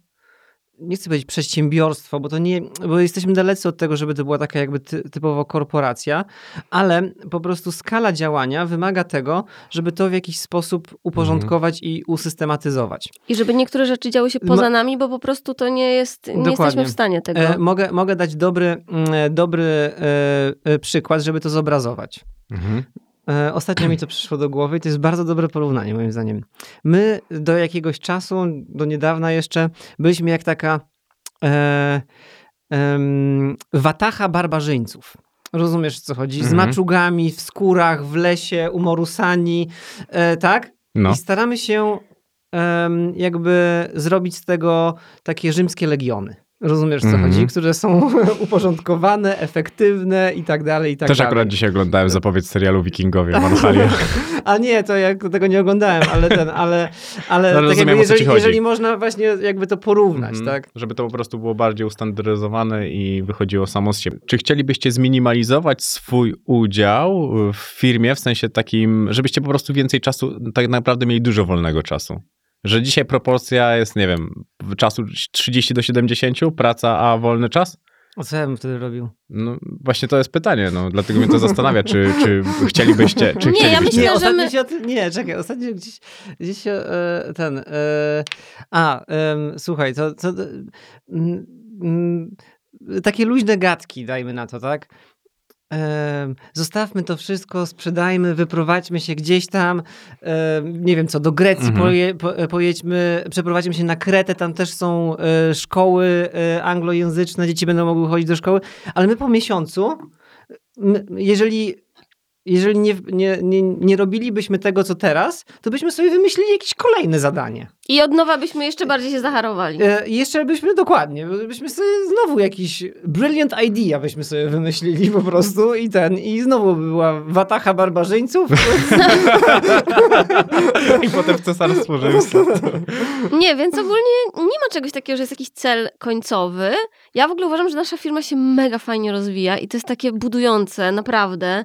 nie chcę powiedzieć przedsiębiorstwo, bo to nie, bo jesteśmy dalecy od tego, żeby to była taka jakby ty, typowo korporacja, ale po prostu skala działania wymaga tego, żeby to w jakiś sposób uporządkować i usystematyzować. I żeby niektóre rzeczy działy się poza nami, bo po prostu to nie jest, nie Dokładnie. jesteśmy w stanie tego. E, mogę, mogę dać dobry, mm, dobry e, e, przykład, żeby to zobrazować. Mhm. E, Ostatnio mi to przyszło do głowy i to jest bardzo dobre porównanie, moim zdaniem. My do jakiegoś czasu, do niedawna jeszcze, byliśmy jak taka e, em, watacha barbarzyńców. Rozumiesz, co chodzi? Z Mhm. maczugami, w skórach, w lesie, umorusani, e, tak? No. I staramy się jakby zrobić z tego takie rzymskie legiony. Rozumiesz, co Mhm. chodzi? Które są uporządkowane, efektywne i tak dalej, i tak Też dalej. akurat dzisiaj oglądałem zapowiedź serialu Wikingowie. A nie, to ja tego nie oglądałem, ale ten, ale, ale No, tak rozumiem, jeżeli, jeżeli można właśnie jakby to porównać, Mhm. tak? Żeby to po prostu było bardziej ustandaryzowane i wychodziło samo z siebie. Czy chcielibyście zminimalizować swój udział w firmie, w sensie takim, żebyście po prostu więcej czasu, tak naprawdę mieli dużo wolnego czasu? Że dzisiaj proporcja jest, nie wiem, czasu 30 do 70, praca a wolny czas? O co ja bym wtedy robił? No właśnie to jest pytanie, no dlatego mnie to zastanawia, czy, czy chcielibyście, czy Nie, ja chcielibyście... myślę, Nie, ostatnio my- się o tym, nie, czekaj, ostatnio gdzieś, gdzieś się e, ten, e, a, słuchaj, to, to takie luźne gadki, dajmy na to, tak? Zostawmy to wszystko, sprzedajmy, wyprowadźmy się gdzieś tam, nie wiem co, do Grecji Mhm. poje, po, pojedźmy, przeprowadzimy się na Kretę, tam też są e, szkoły e, anglojęzyczne, dzieci będą mogły chodzić do szkoły, ale my po miesiącu, jeżeli jeżeli nie, nie, nie, nie robilibyśmy tego, co teraz, to byśmy sobie wymyślili jakieś kolejne zadanie. I od nowa byśmy jeszcze bardziej się zacharowali. E, I jeszcze byśmy dokładnie, byśmy sobie znowu jakiś brilliant idea byśmy sobie wymyślili po prostu i ten, i znowu by była watacha barbarzyńców. I potem w cesarstwo rzymskie. Nie, więc ogólnie nie ma czegoś takiego, że jest jakiś cel końcowy. Ja w ogóle uważam, że nasza firma się mega fajnie rozwija i to jest takie budujące, naprawdę.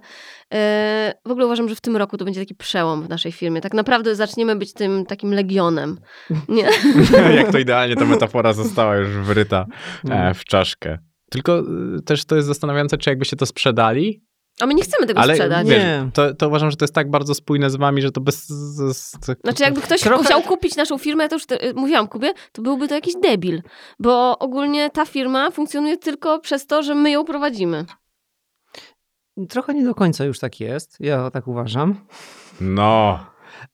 E, W ogóle uważam, że w tym roku to będzie taki przełom w naszej firmie. Tak naprawdę zaczniemy być tym takim legionem. Nie? Jak to idealnie ta metafora została już wryta e, w czaszkę. Tylko y, też to jest zastanawiające, czy jakbyście to sprzedali, A my nie chcemy tego ale sprzedać. wiesz, Nie. to, to uważam, że to jest tak bardzo spójne z wami, że to bez... Z, z, Znaczy, jakby ktoś Trochę- chciał kupić naszą firmę, ja to już te, mówiłam Kubie, to byłby to jakiś debil. Bo ogólnie ta firma funkcjonuje tylko przez to, że my ją prowadzimy. Trochę nie do końca już tak jest, ja tak uważam. No,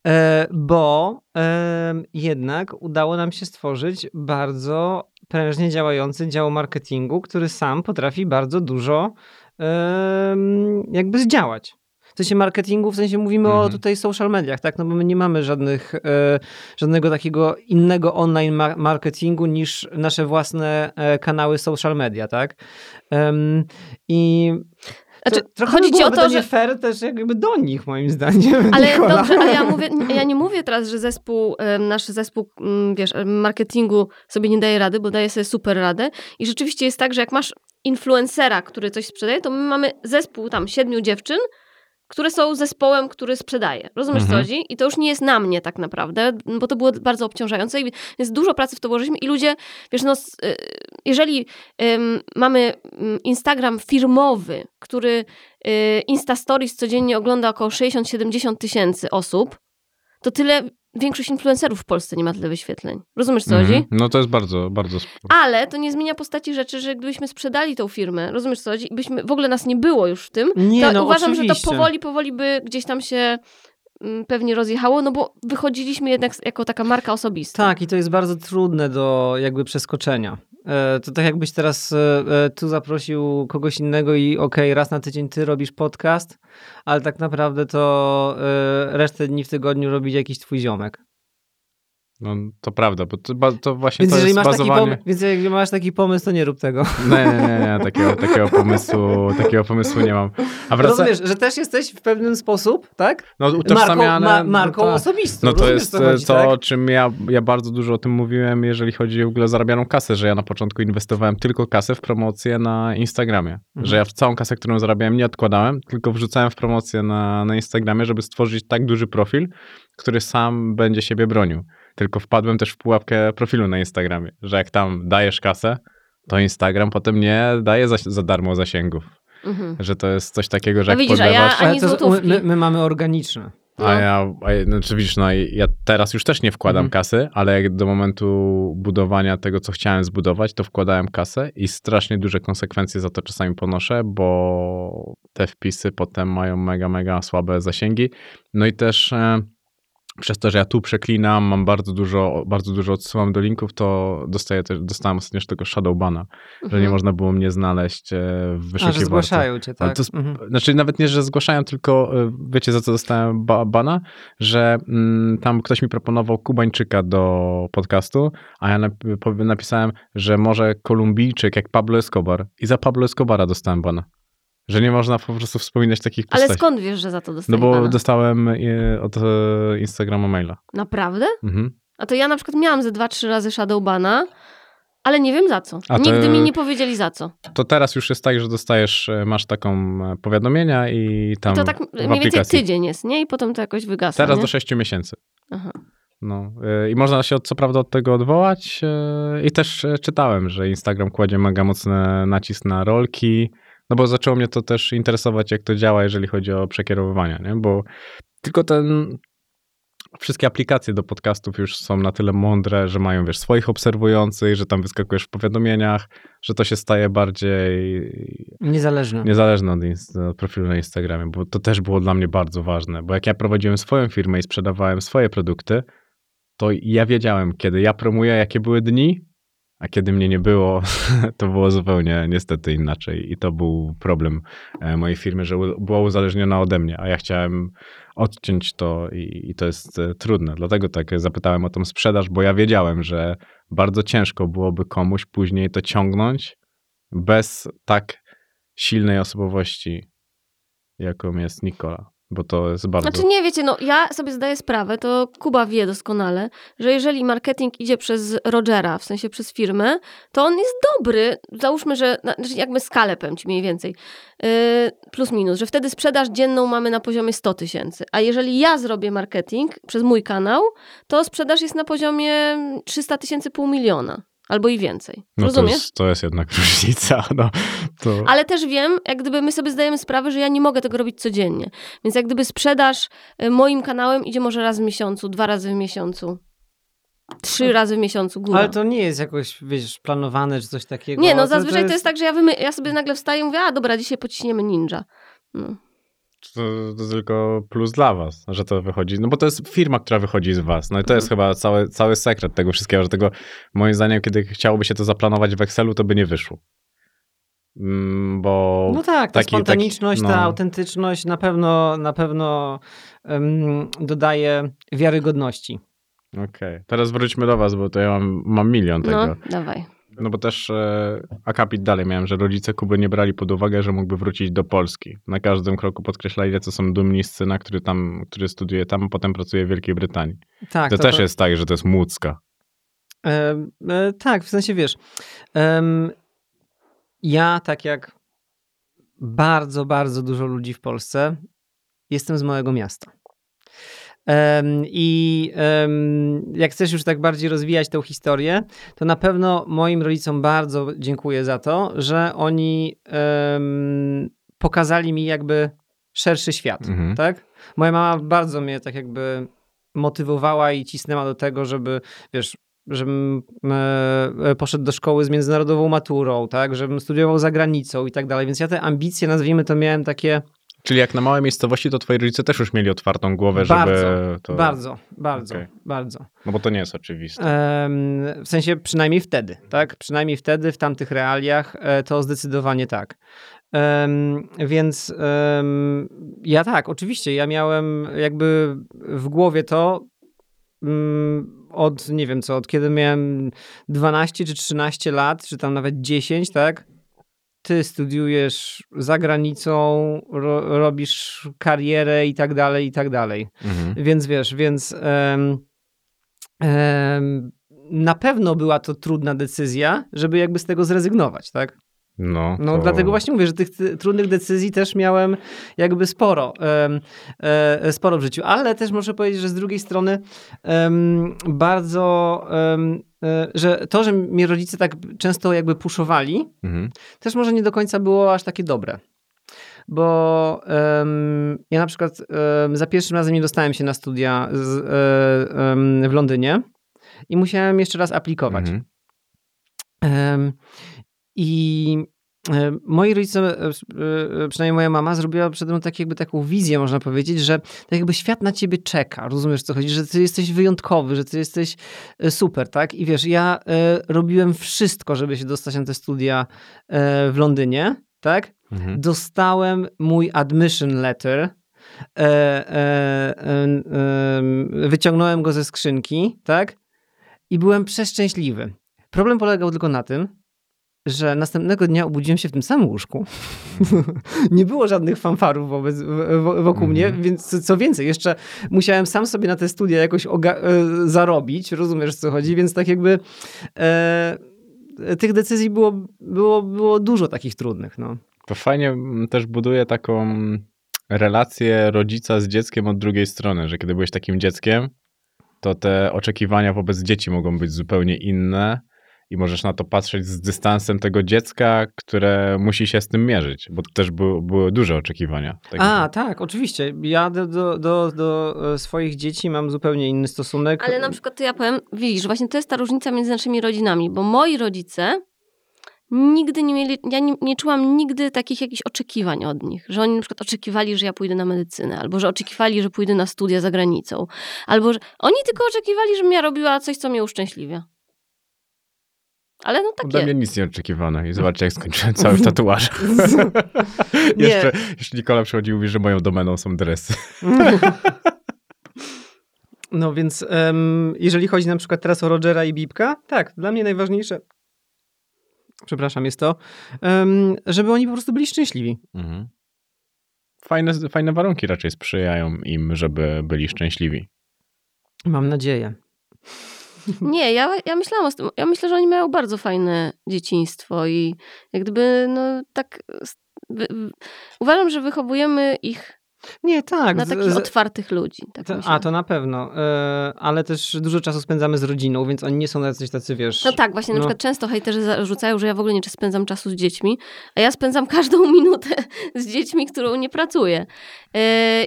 E, bo em, jednak udało nam się stworzyć bardzo prężnie działający dział marketingu, który sam potrafi bardzo dużo em, jakby zdziałać. W sensie marketingu, w sensie mówimy o Mhm. tutaj social mediach, tak? No bo my nie mamy żadnych, e, żadnego takiego innego online ma- marketingu niż nasze własne e, kanały social media, tak? I Znaczy, to, chodzi by ci o to, że... fair też jakby do nich, moim zdaniem. Ale Nikola. dobrze, ale ja mówię, ja nie mówię teraz, że zespół, nasz zespół, mm, wiesz, marketingu sobie nie daje rady, bo daje sobie super radę. I rzeczywiście jest tak, że jak masz influencera, który coś sprzedaje, to my mamy zespół tam siedmiu dziewczyn, które są zespołem, który sprzedaje. Rozumiesz, Mhm. co chodzi? I to już nie jest na mnie tak naprawdę, bo to było bardzo obciążające i jest dużo pracy w to włożyliśmy i ludzie, wiesz, no, y, jeżeli ym, mamy ym, Instagram firmowy, który y, Insta Stories codziennie ogląda około 60-70 tysięcy osób, to tyle większość influencerów w Polsce nie ma tyle wyświetleń. Rozumiesz, co Mhm. chodzi? No to jest bardzo, bardzo sporo. Ale to nie zmienia postaci rzeczy, że gdybyśmy sprzedali tą firmę, rozumiesz co chodzi, i byśmy w ogóle nas nie było już w tym, Nie, to no uważam, że to oczywiście. powoli, powoli by gdzieś tam się mm, pewnie rozjechało, no bo wychodziliśmy jednak jako taka marka osobista. Tak, i to jest bardzo trudne do jakby przeskoczenia. E, to tak jakbyś teraz e, e, tu zaprosił kogoś innego i okej, okay, raz na tydzień ty robisz podcast, ale tak naprawdę to resztę dni w tygodniu robi jakiś twój ziomek. No to prawda, bo to, to właśnie więc to jest bazowanie... Taki więc jeżeli masz taki pomysł, to nie rób tego. Nie, nie, nie, nie takiego, takiego, pomysłu, takiego pomysłu nie mam. A wraca... Rozumiesz, że też jesteś w pewnym sposób, tak? No. Marką, ma, marką no, osobistą. No to Rozumiesz, jest to, chodzi, to tak? czym ja, ja bardzo dużo o tym mówiłem, jeżeli chodzi w ogóle o zarabianą kasę, że ja na początku inwestowałem tylko kasę w promocję na Instagramie. Mhm. Że ja w całą kasę, którą zarabiałem, nie odkładałem, tylko wrzucałem w promocję na, na Instagramie, żeby stworzyć tak duży profil, który sam będzie siebie bronił. Tylko wpadłem też w pułapkę profilu na Instagramie, że jak tam dajesz kasę, to Instagram potem nie daje za, za darmo zasięgów. Mhm. Że to jest coś takiego, że no jak widzisz, podlewasz... A ja ani to, my, my, mamy organiczne. No. A ja, a ja znaczy widzisz, no ja teraz już też nie wkładam mhm. kasy, ale jak do momentu budowania tego, co chciałem zbudować, to wkładałem kasę i strasznie duże konsekwencje za to czasami ponoszę, bo te wpisy potem mają mega, mega słabe zasięgi. No i też... E, przez to, że ja tu przeklinam, mam bardzo dużo, bardzo dużo odsyłam do linków, to dostaję też, dostałem ostatnio też tego Shadowbana, mhm. że nie mhm. można było mnie znaleźć e, w wyszukiwarce. A, że zgłaszają cię, tak? To, mhm. Znaczy nawet nie, że zgłaszają, tylko e, wiecie za co dostałem ba bana? Że mm, tam ktoś mi proponował Kubańczyka do podcastu, a ja nap napisałem, że może Kolumbijczyk jak Pablo Escobar i za Pablo Escobara dostałem bana. Że nie można po prostu wspominać takich postaci. Ale skąd wiesz, że za to dostałeś No bo pana? dostałem od e, Instagrama maila. Naprawdę? Mhm. A to ja na przykład miałam ze dwa, trzy razy Shadowbana, ale nie wiem za co. A Nigdy to, mi nie powiedzieli za co. To teraz już jest tak, że dostajesz, e, masz taką e, powiadomienia i tam I to tak mniej więcej tydzień jest, nie? I potem to jakoś wygasa, Teraz nie? do sześciu miesięcy. Aha. No, i można się co prawda od tego odwołać i też czytałem, że Instagram kładzie mega mocny nacisk na rolki, no bo zaczęło mnie to też interesować, jak to działa, jeżeli chodzi o przekierowywania, nie? Bo tylko ten wszystkie aplikacje do podcastów już są na tyle mądre, że mają, wiesz, swoich obserwujących, że tam wyskakujesz w powiadomieniach, że to się staje bardziej niezależne, niezależne od, od profilu na Instagramie, bo to też było dla mnie bardzo ważne, bo jak ja prowadziłem swoją firmę i sprzedawałem swoje produkty, to ja wiedziałem, kiedy ja promuję, jakie były dni, a kiedy mnie nie było, to było zupełnie niestety inaczej. I to był problem e, mojej firmy, że była uzależniona ode mnie, a ja chciałem odciąć to i, i to jest e, trudne. Dlatego tak zapytałem o tą sprzedaż, bo ja wiedziałem, że bardzo ciężko byłoby komuś później to ciągnąć bez tak silnej osobowości, jaką jest Nikola bo to jest bardzo... Znaczy nie, wiecie, no ja sobie zdaję sprawę, to Kuba wie doskonale, że jeżeli marketing idzie przez Rogera, w sensie przez firmę, to on jest dobry, załóżmy, że znaczy jakby skalę powiem ci mniej więcej, yy, plus minus, że wtedy sprzedaż dzienną mamy na poziomie 100 tysięcy, a jeżeli ja zrobię marketing przez mój kanał, to sprzedaż jest na poziomie 300 tysięcy, pół miliona. Albo i więcej. No Rozumiesz? To jest, to jest jednak różnica. No, to... Ale też wiem, jak gdyby my sobie zdajemy sprawę, że ja nie mogę tego robić codziennie. Więc jak gdyby sprzedaż y, moim kanałem idzie może raz w miesiącu, dwa razy w miesiącu. Trzy razy w miesiącu góra. Ale to nie jest jakoś, wiesz, planowane czy coś takiego. Nie, no zazwyczaj to, to, jest... to jest tak, że ja, wymy- ja sobie nagle wstaję i mówię, a dobra, dzisiaj pociśniemy ninja. No to, to, tylko plus dla was, że to wychodzi. No bo to jest firma, która wychodzi z was. No i to jest mhm. chyba cały, cały sekret tego wszystkiego, że tego moim zdaniem, kiedy chciałoby się to zaplanować w Excelu, to by nie wyszło. Mm, bo no tak, ta taki, spontaniczność, taki, no... ta autentyczność na pewno, na pewno um, dodaje wiarygodności. Okej, okay. teraz wróćmy do was, bo to ja mam, mam milion no, tego. No, dawaj. No bo też e, akapit dalej miałem, że rodzice Kuby nie brali pod uwagę, że mógłby wrócić do Polski. Na każdym kroku podkreślali, co są dumni z syna, który tam, który studiuje tam, a potem pracuje w Wielkiej Brytanii. Tak, to, to też to... jest tak, że to jest młódzka. E, e, tak, w sensie wiesz, ja tak jak bardzo, bardzo dużo ludzi w Polsce, jestem z małego miasta. I jak chcesz już tak bardziej rozwijać tę historię, to na pewno moim rodzicom bardzo dziękuję za to, że oni pokazali mi jakby szerszy świat, mhm. tak? Moja mama bardzo mnie tak jakby motywowała i cisnęła do tego, żeby, wiesz, żebym e, e, poszedł do szkoły z międzynarodową maturą, tak, żebym studiował za granicą i tak dalej, więc ja te ambicje, nazwijmy to, miałem takie Czyli jak na małej miejscowości, to twoi rodzice też już mieli otwartą głowę, Bardzo, żeby to... Bardzo, bardzo, Okej. bardzo. No bo to nie jest oczywiste. W sensie przynajmniej wtedy, tak? Przynajmniej wtedy, w tamtych realiach, e, to zdecydowanie tak. Więc ja tak, oczywiście, ja miałem jakby w głowie to mm, od, nie wiem co, od kiedy miałem 12 czy 13 lat, czy tam nawet 10, tak? Ty studiujesz za granicą, ro, robisz karierę i tak dalej, i tak dalej. Mhm. Więc wiesz, więc em, em, na pewno była to trudna decyzja, żeby jakby z tego zrezygnować, tak? No, No to... dlatego właśnie mówię, że tych ty- trudnych decyzji też miałem jakby sporo, e, sporo w życiu, ale też muszę powiedzieć, że z drugiej strony bardzo, e, że to, że mnie rodzice tak często jakby puszowali, Mhm. też może nie do końca było aż takie dobre. Bo ja na przykład za pierwszym razem nie dostałem się na studia z, e, w Londynie i musiałem jeszcze raz aplikować. Mhm. I e, moi rodzice, e, e, przynajmniej moja mama, zrobiła przede mną tak jakby taką wizję, można powiedzieć, że tak jakby świat na ciebie czeka. Rozumiesz, co chodzi? Że ty jesteś wyjątkowy, że ty jesteś super, tak? I wiesz, ja robiłem wszystko, żeby się dostać na te studia w Londynie, tak? Mhm. Dostałem mój admission letter. Wyciągnąłem go ze skrzynki, tak? I byłem przeszczęśliwy. Problem polegał tylko na tym, że następnego dnia obudziłem się w tym samym łóżku. nie było żadnych fanfarów wobec, wokół mnie, Mhm. więc co- więcej, jeszcze musiałem sam sobie na te studia jakoś oga- e, zarobić, rozumiesz co chodzi, więc tak jakby e, tych decyzji było, było, było dużo takich trudnych. No. To fajnie mm, też buduje taką relację rodzica z dzieckiem od drugiej strony, że kiedy byłeś takim dzieckiem, to te oczekiwania wobec dzieci mogą być zupełnie inne i możesz na to patrzeć z dystansem tego dziecka, które musi się z tym mierzyć, bo to też były, były duże oczekiwania. Tak A, tak, oczywiście. Ja do, do, do, do e, swoich dzieci mam zupełnie inny stosunek. Ale na przykład to ja powiem, widzisz, właśnie to jest ta różnica między naszymi rodzinami, bo moi rodzice nigdy nie mieli, ja nie, nie czułam nigdy takich jakichś oczekiwań od nich, że oni na przykład oczekiwali, że ja pójdę na medycynę, albo że oczekiwali, że pójdę na studia za granicą, albo że oni tylko oczekiwali, żebym ja robiła coś, co mnie uszczęśliwia. Ale no tak Ode mnie nic nie oczekiwano i zobaczcie, jak skończyłem cały. Nie. Jeszcze, jeśli Nikola przychodzi i mówi, że moją domeną są dresy. No więc em, jeżeli chodzi na przykład teraz o Rogera i Bibka, tak, dla mnie najważniejsze, przepraszam, jest to, em, żeby oni po prostu byli szczęśliwi. Mhm. Fajne, fajne warunki raczej sprzyjają im, żeby byli szczęśliwi. Mam nadzieję. Nie, ja, ja myślałam o tym. Ja myślę, że oni mają bardzo fajne dzieciństwo i jak gdyby, no tak. Wy, uważam, że wychowujemy ich Nie, tak. na takich z- otwartych ludzi. Tak to, a, to na pewno. E, ale też dużo czasu spędzamy z rodziną, więc oni nie są jacyś tacy, wiesz... No tak, właśnie na no. przykład często hejterzy zarzucają, że ja w ogóle nie spędzam czasu z dziećmi, a ja spędzam każdą minutę z dziećmi, którą nie pracuję. Yy,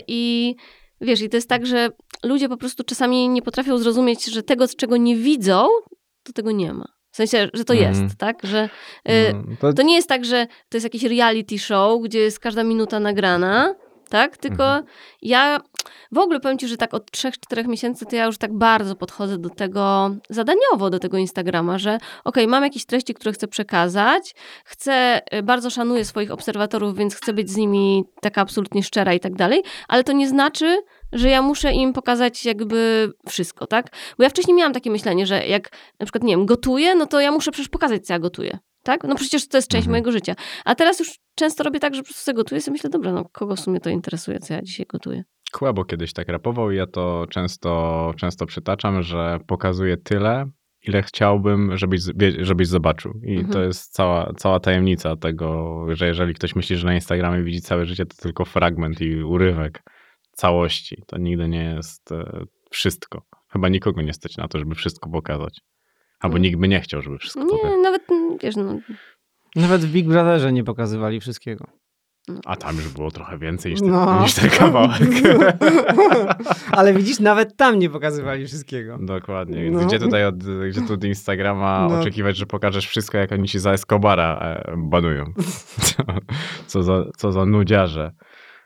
I wiesz, i to jest tak, że ludzie po prostu czasami nie potrafią zrozumieć, że tego, czego nie widzą, to tego nie ma. W sensie, że to Mhm. jest, tak? Że yy, No, to, to nie jest tak, że to jest jakiś reality show, gdzie jest każda minuta nagrana, tak? Tylko Mhm. ja w ogóle powiem ci, że tak od 3-4 miesięcy to ja już tak bardzo podchodzę do tego zadaniowo, do tego Instagrama, że okej, mam jakieś treści, które chcę przekazać, chcę, y, bardzo szanuję swoich obserwatorów, więc chcę być z nimi taka absolutnie szczera i tak dalej, ale to nie znaczy, że ja muszę im pokazać jakby wszystko, tak? Bo ja wcześniej miałam takie myślenie, że jak na przykład, nie wiem, gotuję, no to ja muszę przecież pokazać, co ja gotuję. Tak? No przecież to jest część Mhm. mojego życia. A teraz już często robię tak, że po prostu sobie gotuję i myślę, dobra, no kogo w sumie to interesuje, co ja dzisiaj gotuję. Kłębo kiedyś tak rapował i ja to często, często przytaczam, że pokazuje tyle, ile chciałbym, żebyś, żebyś zobaczył. I Mhm. to jest cała, cała tajemnica tego, że jeżeli ktoś myśli, że na Instagramie widzi całe życie, to tylko fragment i urywek całości. To nigdy nie jest e, wszystko. Chyba nikogo nie stać na to, żeby wszystko pokazać. Albo Mm. nikt by nie chciał, żeby wszystko pokazać. Nie, nawet, mm, wiesz, no, Nawet w Big Brotherze nie pokazywali wszystkiego. A tam już było trochę więcej niż, No. ten, niż ten kawałek. Ale widzisz, nawet tam nie pokazywali wszystkiego. Dokładnie, więc No. gdzie tutaj od, gdzie tu od Instagrama No. oczekiwać, że pokażesz wszystko, jak oni ci za Escobara e, banują. Co, co, za, co za nudziarze.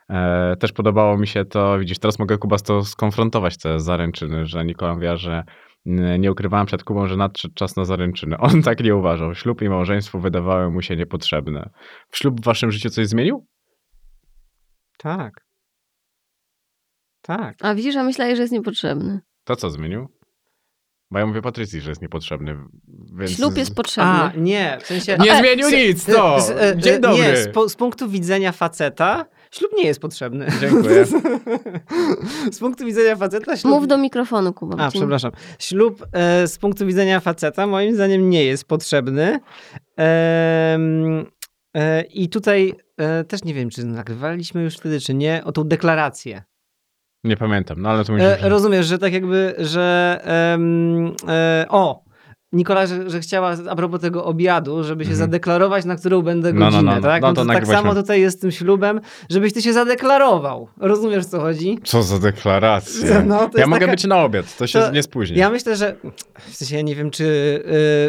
E, też podobało mi się to, widzisz, teraz mogę Kuba z to skonfrontować te zaręczyny, że Nikola mówiła, że nie ukrywałem przed Kubą, że nadszedł czas na zaręczyny. On tak nie uważał. Ślub i małżeństwo wydawały mu się niepotrzebne. W ślub w waszym życiu coś zmienił? Tak. Tak. A widzisz, a myślałeś, że jest niepotrzebny. To co zmienił? Bo ja mówię Patrycji, że jest niepotrzebny. Więc... Ślub jest potrzebny. A, nie, w sensie... Nie zmienił z- nic, to! e, Dzień dobry. Nie, z, po, z punktu widzenia faceta ślub nie jest potrzebny. Dziękuję. z punktu widzenia faceta ślub... Mów do mikrofonu, Kuba. A, przepraszam. Ślub e, z punktu widzenia faceta moim zdaniem nie jest potrzebny. Em, e, I tutaj e, też nie wiem, czy nagrywaliśmy już wtedy, czy nie, o tą deklarację. Nie pamiętam, no ale to musisz... E, rozumiesz, że tak jakby, że e, o, Nikola, że, że chciała a propos tego obiadu, żeby się Mhm. zadeklarować, na którą będę No, no, godzinę, no, no. tak? No No to to tak samo tutaj jest z tym ślubem, żebyś ty się zadeklarował. Rozumiesz, co chodzi? Co za deklarację. No, ja mogę taka- być na obiad, to się to- nie spóźni. Ja myślę, że w sensie ja nie wiem, czy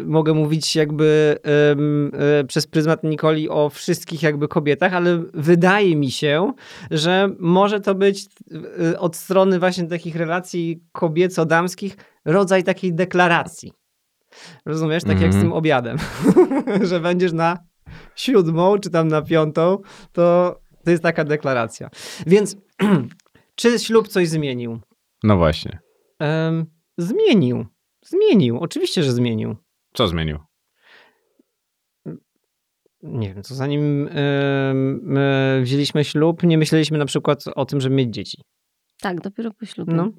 y, mogę mówić jakby ym, y, przez pryzmat Nikoli o wszystkich jakby kobietach, ale wydaje mi się, że może to być y, od strony właśnie takich relacji kobieco-damskich rodzaj takiej deklaracji. Rozumiesz? Tak jak z Mhm. tym obiadem. że będziesz na siódmą czy tam na piątą, to to jest taka deklaracja. Więc czy ślub coś zmienił? No właśnie. Em, zmienił. Zmienił. Oczywiście, że zmienił. Co zmienił? Nie wiem, co zanim em, e, wzięliśmy ślub, nie myśleliśmy na przykład o tym, żeby mieć dzieci. Tak, dopiero po ślubie. No.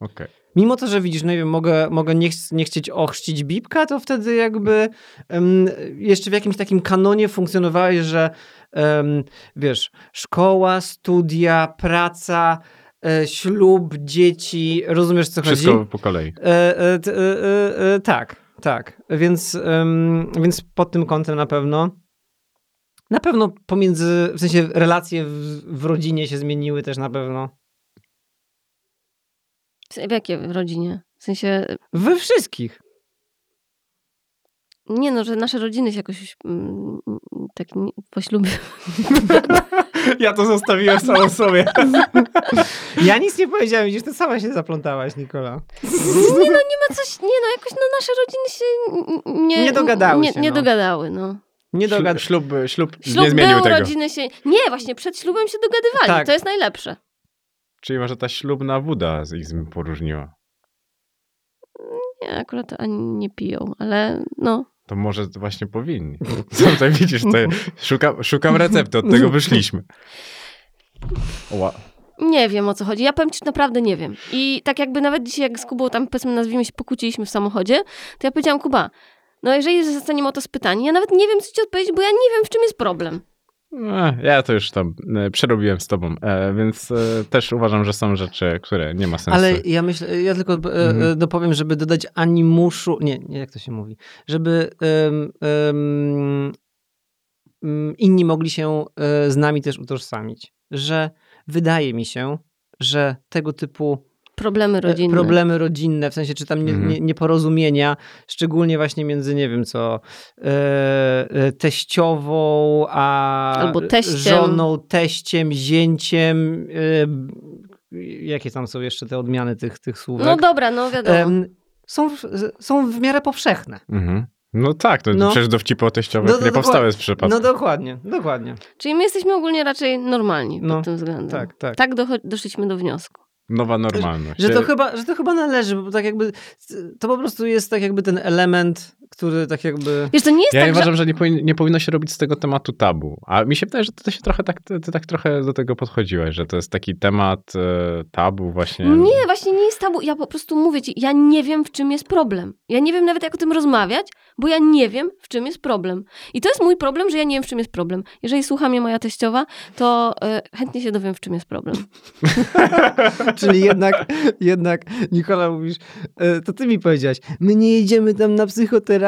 Okej. Mimo to, że widzisz, no nie wiem, mogę, mogę nie, ch- nie chcieć ochrzcić Bibka, to wtedy jakby em, jeszcze w jakimś takim kanonie funkcjonowałeś, że em, wiesz, szkoła, studia, praca, e, ślub, dzieci, rozumiesz co Wszystko chodzi? po kolei. E, e, e, e, e, tak, tak. Więc, em, więc pod tym kątem na pewno. Na pewno pomiędzy, w sensie relacje w, w rodzinie się zmieniły też na pewno. W jakie w rodzinie? W sensie, We wszystkich. nie no, że nasze rodziny się jakoś mm, tak nie, po ślubie. Ja to zostawiłem samą sobie. Ja nic nie powiedziałem, widzisz, to sama się zaplątałaś, Nikola. Nie no, nie ma coś, nie no, jakoś no nasze rodziny się nie... Nie dogadały nie, się, Nie no. dogadały, no. Nie Ślub, dogad... ślub, ślub, Ślub nie zmienił był, tego. rodziny się... Nie, właśnie przed ślubem się dogadywali, Tak. to jest najlepsze. Czyli może ta ślubna woda z ich poróżniła. Nie, akurat to ani nie piją, ale no. To może właśnie powinni. Co tutaj widzisz? To szukam, szukam recepty, od tego wyszliśmy. Ła. Nie wiem o co chodzi. Ja powiem ci, że naprawdę nie wiem. I tak jakby nawet dzisiaj, jak z Kubą tam powiedzmy nazwijmy się pokłóciliśmy w samochodzie, to ja powiedziałam, Kuba, no jeżeli zostaniemy o to spytani, ja nawet nie wiem, co ci odpowiedzieć, bo ja nie wiem, w czym jest problem. Ja to już tam e, przerobiłem z tobą, e, więc e, też uważam, że są rzeczy, które nie ma sensu. Ale ja myślę, ja tylko Mhm. dopowiem, żeby dodać animuszu, nie, nie jak to się mówi, żeby em, mm, inni mogli się z nami też utożsamić, że wydaje mi się, że tego typu Problemy e, rodzinne. problemy rodzinne, w sensie czy tam nie, Mhm. nie, nieporozumienia, szczególnie właśnie między, nie wiem co, e, e, teściową, a Albo teściem. żoną, teściem, zięciem, e, jakie tam są jeszcze te odmiany tych, tych słówek? No dobra, no wiadomo. Są, w- są w miarę powszechne. Mhm. No tak, to No. przecież dowcipy o teściowych No, no, nie powstały z przypadku. No dokładnie, dokładnie. Czyli my jesteśmy ogólnie raczej normalni No, pod tym względem. Tak, tak. Tak doszliśmy do wniosku. Nowa normalność. Że to, chyba, że to chyba należy, bo tak jakby to po prostu jest tak jakby ten element, który tak jakby... Wiesz, to nie jest Ja tak, uważam, że... że nie, powin- nie powinno się robić z tego tematu tabu. A mi się wydaje, że ty się trochę tak, ty, ty tak trochę do tego podchodziłeś, że to jest taki temat e, tabu właśnie. Nie, właśnie nie jest tabu. Ja po prostu mówię ci, ja nie wiem, w czym jest problem. Ja nie wiem nawet, jak o tym rozmawiać, bo ja nie wiem, w czym jest problem. I to jest mój problem, że ja nie wiem, w czym jest problem. Jeżeli słucha mnie moja teściowa, to e, chętnie się dowiem, w czym jest problem. Czyli jednak, jednak, Nikola, mówisz, e, to ty mi powiedziałaś, my nie jedziemy tam na psychoterapię,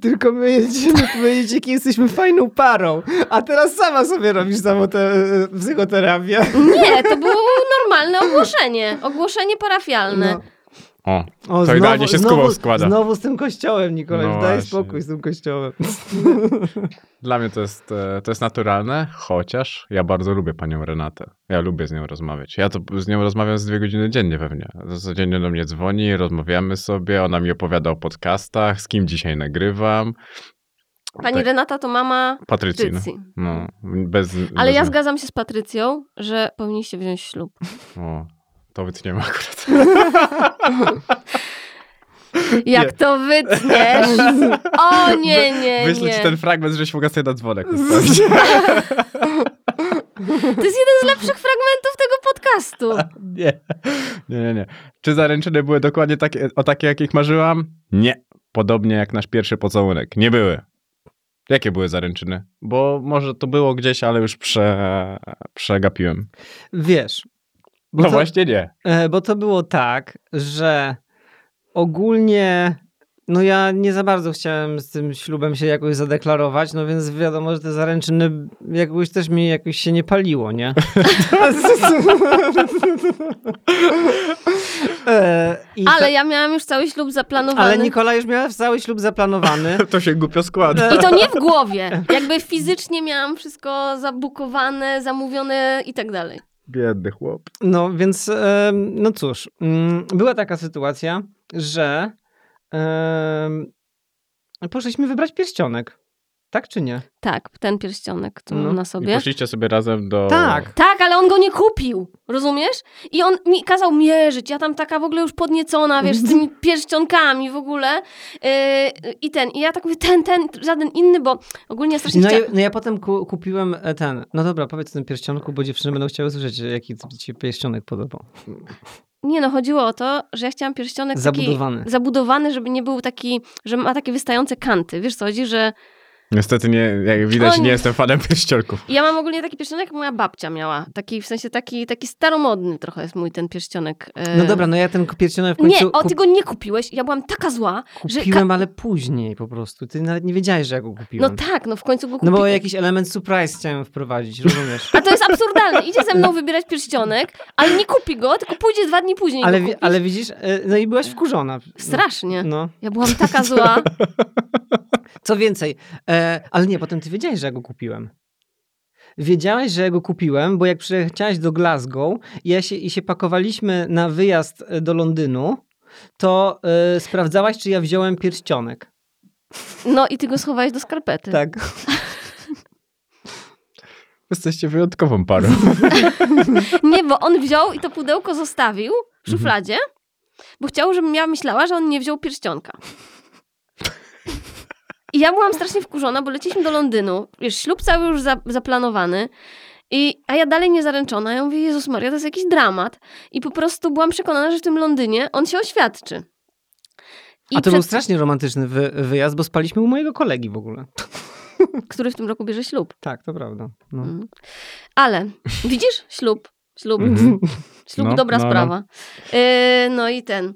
tylko my jedziemy powiedzieć, jakie jesteśmy fajną parą, a teraz sama sobie robisz samą tę e, psychoterapię. Nie, to było normalne ogłoszenie. Ogłoszenie parafialne. No. O, O, To idealnie się z Kubą składa. Znowu z tym kościołem, Nikolaj, No daj właśnie. spokój z tym kościołem. Dla mnie to jest, e, to jest naturalne, chociaż ja bardzo lubię panią Renatę. Ja lubię z nią rozmawiać. Ja to z nią rozmawiam z dwie godziny dziennie pewnie. Codziennie do mnie dzwoni, rozmawiamy sobie, ona mi opowiada o podcastach, z kim dzisiaj nagrywam. Pani Tak. Renata to mama Patrycji. no. Patrycji. No, bez, Ale bez ja zgadzam się z Patrycją, że powinniście wziąć ślub. O, to wytniemy akurat. Jak to wytniesz? O nie, nie, Wyślę ci nie. ten fragment, żeś mogła sobie na dzwonek ustawić. To jest jeden z lepszych fragmentów tego podcastu. nie. nie, nie, nie. Czy zaręczyny były dokładnie takie, o takie, jakich marzyłam? Nie. Podobnie jak nasz pierwszy pocałunek. Nie były. Jakie były zaręczyny? Bo może to było gdzieś, ale już prze, przegapiłem. Wiesz. Bo No to, właśnie nie. e, Bo to było tak, że ogólnie no ja nie za bardzo chciałem z tym ślubem się jakoś zadeklarować, no więc wiadomo, że te zaręczyny jakoś też mi jakoś się nie paliło, nie? E, i Ale ta- ja miałam już cały ślub zaplanowany. ale Nikola już miała cały ślub zaplanowany. To się głupio składa. I to nie w głowie. Jakby fizycznie miałam wszystko zabukowane, zamówione i tak dalej. Biedny chłop. No więc, no cóż, mm, była taka sytuacja, że poszliśmy wybrać pierścionek. Tak czy nie? Tak, ten pierścionek tu No. na I sobie. poszliście sobie razem do... Tak. Tak, ale on go nie kupił, rozumiesz? I on mi kazał mierzyć, ja tam taka w ogóle już podniecona, wiesz, z tymi pierścionkami w ogóle. Yy, I ten, i ja tak mówię, ten, ten, żaden inny, bo ogólnie strasznie No, chciałam... ja, no ja potem ku, kupiłem e, ten, no dobra, powiedz o tym pierścionku, bo dziewczyny będą chciały słyszeć, jaki ci pierścionek podobał. Nie no, chodziło o to, że ja chciałam pierścionek Zabudowany. taki zabudowany, żeby nie był taki, że ma takie wystające kanty. Wiesz co chodzi, że Niestety nie, jak widać, nie. nie jestem fanem pierścionków. I ja mam ogólnie taki pierścionek, jak moja babcia miała. Taki, w sensie taki, taki staromodny trochę jest mój ten pierścionek. e, No dobra, no ja ten pierścionek w końcu Nie, o, ty go nie kupiłeś. Ja byłam taka zła, że... kupiłem, ale później po prostu. Ty nawet nie wiedziałeś, że ja go No kupiłem. tak, no w końcu go No kupiłem. bo jakiś element surprise chciałem wprowadzić, rozumiesz? A to jest absurdalne. Idzie ze mną wybierać pierścionek, ale nie kupi go, tylko pójdzie dwa dni później Ale, ale widzisz, e, no i byłaś wkurzona. Strasznie. No. Ja byłam taka zła. Co więcej, e, ale nie, potem ty wiedziałeś, że ja go kupiłem. Wiedziałeś, że ja go kupiłem, bo jak przyjechałeś do Glasgow i, ja się, i się pakowaliśmy na wyjazd e, do Londynu, to e, sprawdzałaś, czy ja wziąłem pierścionek. No i ty go schowałeś do skarpety. Tak. Jesteście wyjątkową parą. Nie, bo on wziął i to pudełko zostawił w szufladzie, bo chciał, żebym ja myślała, że on nie wziął pierścionka. I ja byłam strasznie wkurzona, bo leciliśmy do Londynu. Wiesz, ślub cały już za, zaplanowany. I, a ja dalej nie zaręczona. Ja mówię, Jezus Maria, to jest jakiś dramat. I po prostu byłam przekonana, że w tym Londynie on się oświadczy. I A to był przed- strasznie romantyczny wy, wyjazd, bo spaliśmy u mojego kolegi w ogóle. Który w tym roku bierze ślub. Tak, to prawda. No. Mm. Ale widzisz? Ślub. Ślub. Mhm. Ślub, No, dobra no, no. sprawa. Yy, no i ten.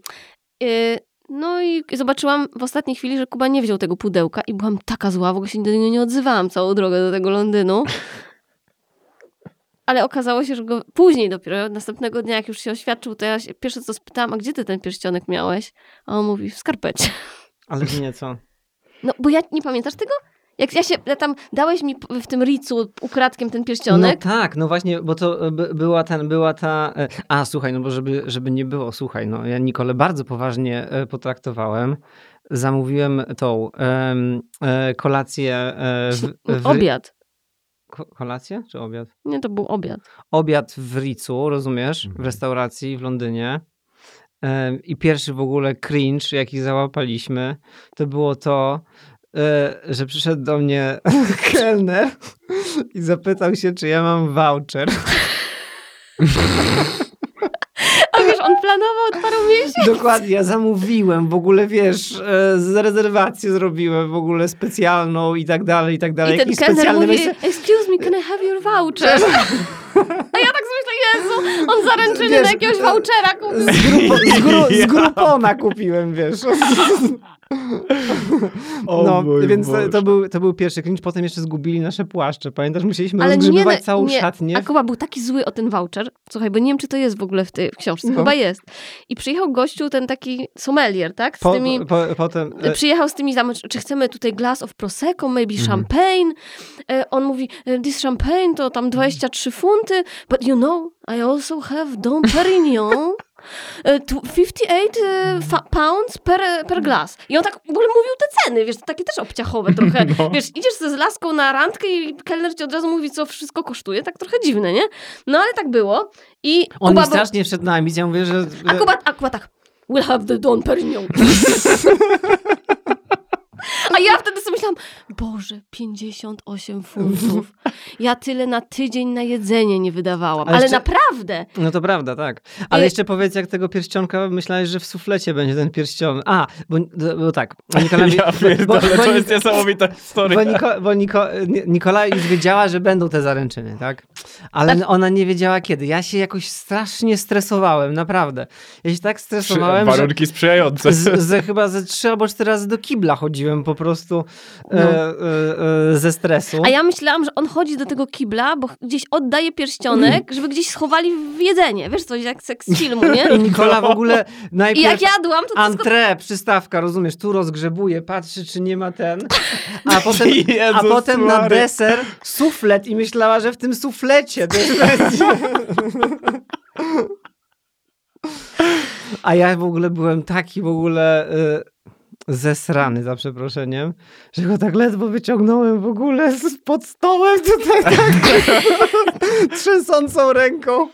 Yy, no i zobaczyłam w ostatniej chwili, że Kuba nie wziął tego pudełka i byłam taka zła, w ogóle się do niego nie odzywałam całą drogę do tego Londynu. Ale okazało się, że go później dopiero, następnego dnia, jak już się oświadczył, to ja się, pierwsze co spytałam, a gdzie ty ten pierścionek miałeś? A on mówi, w skarpecie. Ale że nie co. No, bo ja nie pamiętasz tego? Jak ja się, ja tam dałeś mi w tym ricu ukradkiem ten pierścionek. No tak, no właśnie, bo to by, była, ten, była ta... e, A, słuchaj, no bo żeby, żeby nie było, słuchaj, no ja Nikolę bardzo poważnie e, potraktowałem. Zamówiłem tą e, kolację... E, w, w, Obiad. Ko- kolację czy obiad? Nie, to był obiad. Obiad w Ricu, rozumiesz? W Mhm. restauracji w Londynie. I pierwszy w ogóle cringe, jaki załapaliśmy, to było to, e, że przyszedł do mnie kelner i zapytał się, czy ja mam voucher. A wiesz, on planował od paru miesięcy. Dokładnie, ja zamówiłem, w ogóle wiesz, e, z rezerwację zrobiłem, w ogóle specjalną i tak dalej, i tak dalej. I ten kelner specjalny mówi, excuse me, can I have your voucher? A ja tak sobie myślę, Jezu, on zaręczyny Wiesz, na jakiegoś vouchera kupił. z, grupo, z, gru, z Groupona kupiłem, wiesz. O no, więc to, to, był, to był pierwszy cringe, potem jeszcze zgubili nasze płaszcze. Pamiętasz, musieliśmy Ale nie, rozgrzebywać no, całą nie. szatnię. A Kuba był taki zły o ten voucher. Słuchaj, bo nie wiem, czy to jest w ogóle w tej książce. No. Chyba jest. I przyjechał gościu, ten taki sommelier, tak? Z Po, tymi... po, potem... e, Przyjechał z tymi, czy chcemy tutaj glass of Prosecco, maybe Mhm. champagne. E, On mówi, e, this champagne to tam 23 funty, but you know, I also have Dom Perignon. e, tu- 58 e, fa- pounds per, per glass. I on tak w ogóle mówił te ceny, wiesz, takie też obciachowe trochę. No. Wiesz, idziesz ze z laską na randkę i kelner ci od razu mówi, co wszystko kosztuje. Tak trochę dziwne, nie? No ale tak było. I On Kuba mi był... strasznie wszedł na ambicję, mówię, że... A Kuba, a Kuba tak, we'll have the Don Perignon. A ja wtedy sobie myślałam, Boże, 58 funtów. Ja tyle na tydzień na jedzenie nie wydawałam. Ale Ale, jeszcze- naprawdę. No to prawda, tak. Ale I- jeszcze powiedz, jak tego pierścionka myślałeś, że w suflecie będzie ten pierścionek. A, bo, bo tak. Bo Nikola, Ja pierdolę, to jest niesamowita historia. bo, Niko, bo Niko, Ni- Nikola już wiedziała, że będą te zaręczyny, tak? Ale ona nie wiedziała kiedy. Ja się jakoś strasznie stresowałem, naprawdę. Ja się tak stresowałem, że, Warunki sprzyjające. z, że chyba ze trzy albo cztery razy do kibla chodziłem po prostu e, e, e, ze stresu. A ja myślałam, że on chodzi do tego kibla, bo gdzieś oddaje pierścionek, żeby gdzieś schowali w jedzenie. Wiesz, coś jak seks z filmu, nie? I Nikola w ogóle I najpierw... jak jadłam, to. Antre, przystawka, rozumiesz, tu rozgrzebuje, patrzy, czy nie ma ten, a potem, a potem na deser suflet i myślała, że w tym suflecie będzie. A ja w ogóle byłem taki w ogóle y, zesrany, za przeproszeniem, że go tak ledwo wyciągnąłem w ogóle z pod stołem tutaj tak trzęsącą ręką.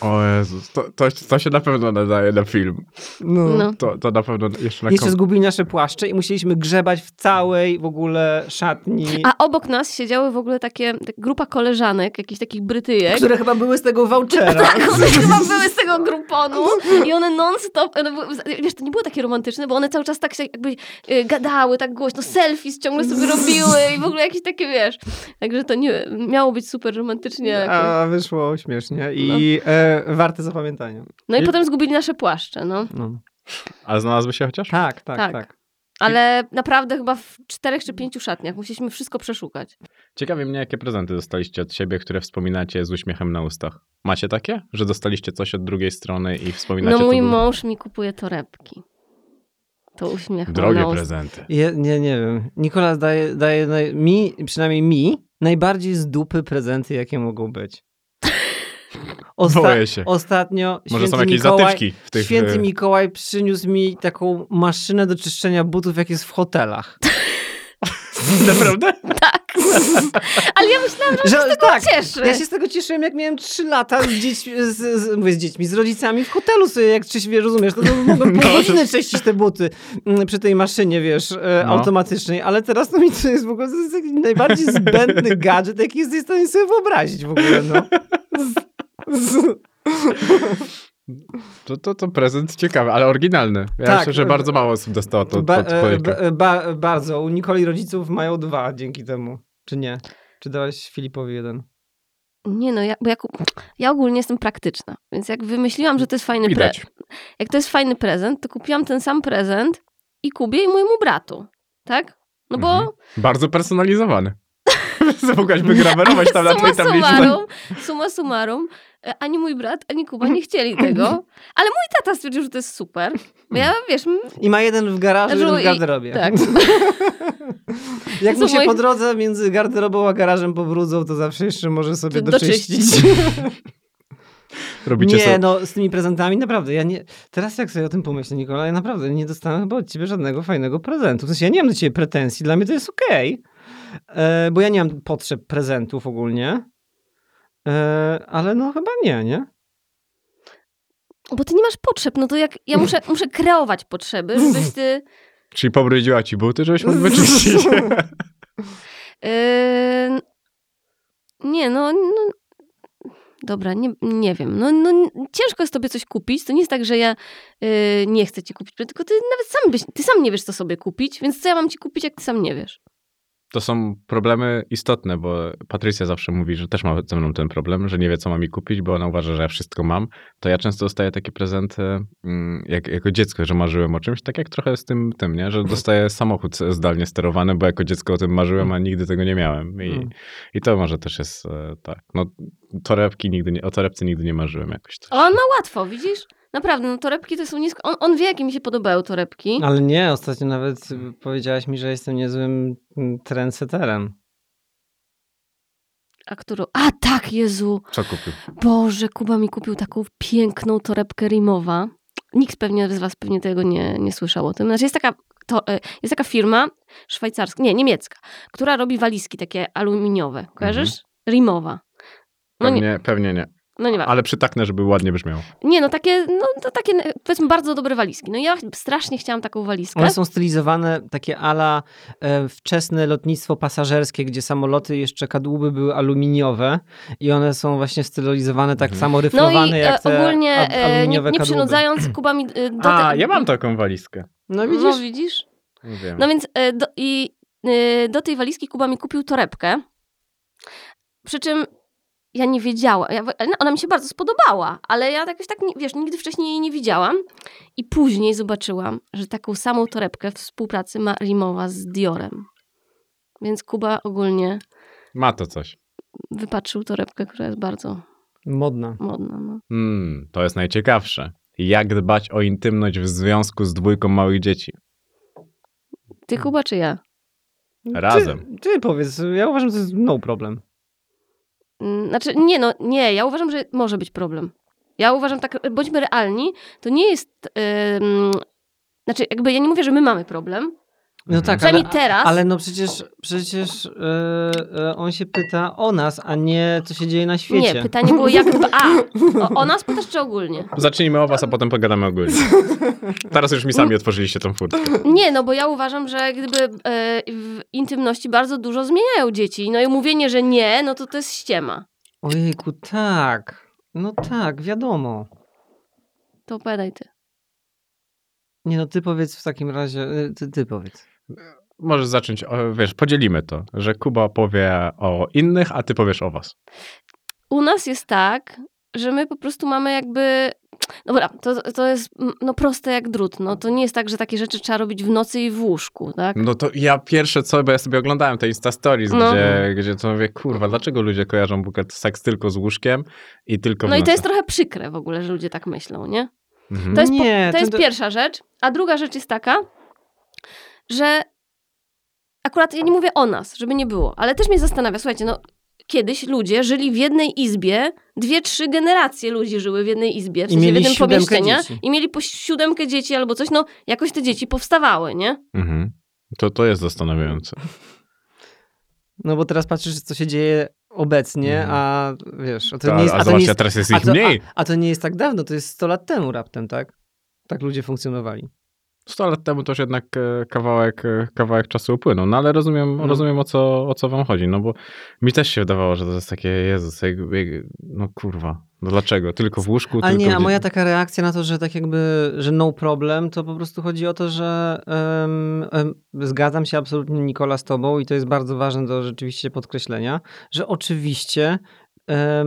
O Jezus, to, to, to się na pewno nadaje na film. No. To, to na pewno jeszcze na Jeszcze kom... zgubili nasze płaszcze i musieliśmy grzebać w całej w ogóle szatni. A obok nas siedziały w ogóle takie, tak grupa koleżanek, jakichś takich brytyjek. które chyba były z tego vouchera. Tak, one chyba były z tego gruponu i one non-stop, one były, wiesz, to nie było takie romantyczne, bo one cały czas tak się jakby y, gadały tak głośno, selfies ciągle sobie robiły i w ogóle jakieś takie, wiesz. Także to nie miało być super romantycznie. jakoś. A wyszło śmiesznie i e, warte zapamiętania. No i potem zgubili nasze płaszcze, no. No. Ale znalazły się chociaż? Tak, tak, tak, Tak. Ale naprawdę chyba w czterech czy pięciu szatniach musieliśmy wszystko przeszukać. Ciekawi mnie, jakie prezenty dostaliście od siebie, które wspominacie z uśmiechem na ustach. Macie takie? Że dostaliście coś od drugiej strony i wspominacie No mój to mąż mi kupuje torebki. To uśmiech mam Drogie prezenty. Je, nie, nie wiem. Nikolas daje, daje naj, mi, przynajmniej mi, najbardziej z dupy prezenty, jakie mogą być. Boję się. Ostatnio Może są święty jakieś Mikołaj, zatyczki w tych... Święty e, Mikołaj przyniósł mi taką maszynę do czyszczenia butów, jak jest w hotelach. Naprawdę? Tak. Ale ja myślałam, że Że, tak, cieszy. Ja się z tego cieszyłem, jak miałem 3 lata z dziećmi, z, z, mówię z dziećmi, z rodzicami w hotelu sobie, jak czyś, wiesz, rozumiesz, to, to mogłem pół No, godziny czyścić te buty mm, przy tej maszynie, wiesz, e, No. automatycznej, ale teraz to mi to jest w ogóle to jest taki najbardziej zbędny gadżet, jaki jesteś w stanie sobie wyobrazić w ogóle, no. To, to, to prezent ciekawy, ale oryginalny. Ja Tak. myślę, że bardzo mało osób dostało to ba, e, ba, ba, bardzo. U Nikoli rodziców mają dwa dzięki temu. Czy nie? Czy dałeś Filipowi jeden? Nie no, ja, bo ja, ja ogólnie jestem praktyczna, więc jak wymyśliłam, że to jest fajny prezent, jak to jest fajny prezent, to kupiłam ten sam prezent i Kubie i mojemu bratu, tak? No bo Mhm. Bardzo personalizowany. Mogłaś wygrawerować tam na twojej summarum, summa summarum, e, ani mój brat, ani Kuba nie chcieli tego, ale mój tata stwierdził, że to jest super, ja, wiesz, I ma jeden w garażu, Że- jeden w i- garderobie. tak. Jak To mu się moi- po drodze między garderobą a garażem pobrudzą, to zawsze jeszcze może sobie Doczyścić. doczyścić. Robicie nie, sobie... no z tymi prezentami naprawdę, ja nie... Teraz jak sobie o tym pomyślę, Nikola, ja naprawdę nie dostałem chyba od ciebie żadnego fajnego prezentu. W sensie ja nie mam do ciebie pretensji, dla mnie to jest okej, e, bo ja nie mam potrzeb prezentów ogólnie, e, ale no chyba nie, nie? bo ty nie masz potrzeb, no to jak, ja muszę, muszę kreować potrzeby, żebyś ty... Czyli pobrudziła ci buty, żebyś mógł wyczyścić. Yy, nie, no, no dobra, nie, nie wiem. No, no, ciężko jest tobie coś kupić. To nie jest tak, że ja yy, nie chcę ci kupić, tylko ty nawet sam, byś, ty sam nie wiesz, co sobie kupić, więc co ja mam ci kupić, jak ty sam nie wiesz? To są problemy istotne, bo Patrycja zawsze mówi, że też ma ze mną ten problem, że nie wie, co ma mi kupić, bo ona uważa, że ja wszystko mam. To ja często dostaję takie prezenty mm, jak, jako dziecko, że marzyłem o czymś, tak jak trochę z tym, tym nie? że dostaję samochód zdalnie sterowany, bo jako dziecko o tym marzyłem, a nigdy tego nie miałem. I, Mm. i to może też jest e, tak. No, torebki nigdy nie, o torebce nigdy nie marzyłem jakoś. Też. On ma łatwo, widzisz? Naprawdę, no torebki to są nisko... On, on wie, jakie mi się podobają torebki. Ale nie, ostatnio nawet powiedziałaś mi, że jestem niezłym mm, trendseterem. A którą... A tak, Jezu! Co kupił? Boże, Kuba mi kupił taką piękną torebkę Rimowa. Nikt pewnie z was pewnie tego nie, nie słyszał o tym. Znaczy jest taka, to, e, jest taka firma szwajcarska, nie, niemiecka, która robi walizki takie aluminiowe. Kojarzysz? Rimowa. No nie, Pewnie, pewnie nie. No nie ma. Ale przytaknę, żeby ładnie brzmiało. Nie, no takie, no to takie powiedzmy bardzo dobre walizki. No ja strasznie chciałam taką walizkę. One są stylizowane takie ala e, wczesne lotnictwo pasażerskie, gdzie samoloty jeszcze kadłuby były aluminiowe i one są właśnie stylizowane tak Mhm. samo No ryflowane i jak e, te ogólnie e, nie, nie przynudzając, Kuba mi e, do A, te- ja mam taką walizkę. No No widzisz? widzisz? Wiem. No więc e, do, i e, do tej walizki Kuba mi kupił torebkę. Przy czym ja nie wiedziałam. Ja, ona mi się bardzo spodobała, ale ja jakoś tak, nie, wiesz, nigdy wcześniej jej nie widziałam. I później zobaczyłam, że taką samą torebkę w współpracy ma Rimowa z Diorem. Więc Kuba ogólnie Ma to coś. wypatrzył torebkę, która jest bardzo Modna. modna. No. Hmm, to jest najciekawsze. Jak dbać o intymność w związku z dwójką małych dzieci? Ty Kuba czy ja? Razem. Ty, ty powiedz, ja uważam, że to jest no problem. Mm, Znaczy, nie, no, nie, ja uważam, że może być problem. Ja uważam tak, bądźmy realni, to nie jest. ym, znaczy, jakby ja nie mówię, że my mamy problem. No tak, ale, teraz. ale no przecież, przecież e, e, on się pyta o nas, a nie co się dzieje na świecie. Nie, pytanie było jak dba. A, o, o nas pytasz czy ogólnie? Zacznijmy o was, a potem pogadamy ogólnie. Teraz już mi sami otworzyliście tą furtkę. Nie, no bo ja uważam, że gdyby e, w intymności bardzo dużo zmieniają dzieci. No i mówienie, że nie, no to to jest ściema. Ojejku, tak. No tak, wiadomo. To opowiadaj ty. Nie no, ty powiedz w takim razie, ty, ty powiedz. Możesz zacząć, wiesz, podzielimy to, że Kuba powie o innych, a ty powiesz o was. U nas jest tak, że my po prostu mamy jakby. Dobra, to, to jest no, proste jak drut. No, to nie jest tak, że takie rzeczy trzeba robić w nocy i w łóżku, tak? No to ja pierwsze co, bo ja sobie oglądałem te Insta Stories, No. gdzie, gdzie to mówię, kurwa, dlaczego ludzie kojarzą bukiet seks tylko z łóżkiem i tylko w No i to nocy? jest trochę przykre w ogóle, że ludzie tak myślą, nie? Mhm. To jest, po, Nie, to to- jest to- pierwsza rzecz. A druga rzecz jest taka, że akurat ja nie mówię o nas, żeby nie było, ale też mnie zastanawia, słuchajcie, no kiedyś ludzie żyli w jednej izbie, dwie, trzy generacje ludzi żyły w jednej izbie, w sensie w jednym pomieszczeniu i mieli po siódemkę dzieci albo coś, no jakoś te dzieci powstawały, nie? Mhm. To, to jest zastanawiające. No bo teraz patrzysz, co się dzieje obecnie, Mhm. a wiesz, a to To, nie jest... a to zobaczcie, nie jest teraz jest a ich to, mniej. A, a to nie jest tak dawno, to jest 100 lat temu raptem, tak? Tak ludzie funkcjonowali. 100 lat temu to już jednak e, kawałek, e, kawałek czasu upłynął, no ale rozumiem, No. rozumiem o, co, o co wam chodzi, no bo mi też się wydawało, że to jest takie, Jezus, jak, jak, no kurwa, no dlaczego? Tylko w łóżku, Ale tylko nie, a moja taka reakcja na to, że tak jakby, że no problem, to po prostu chodzi o to, że em, em, zgadzam się absolutnie Nikola z tobą i to jest bardzo ważne do rzeczywiście podkreślenia, że oczywiście e,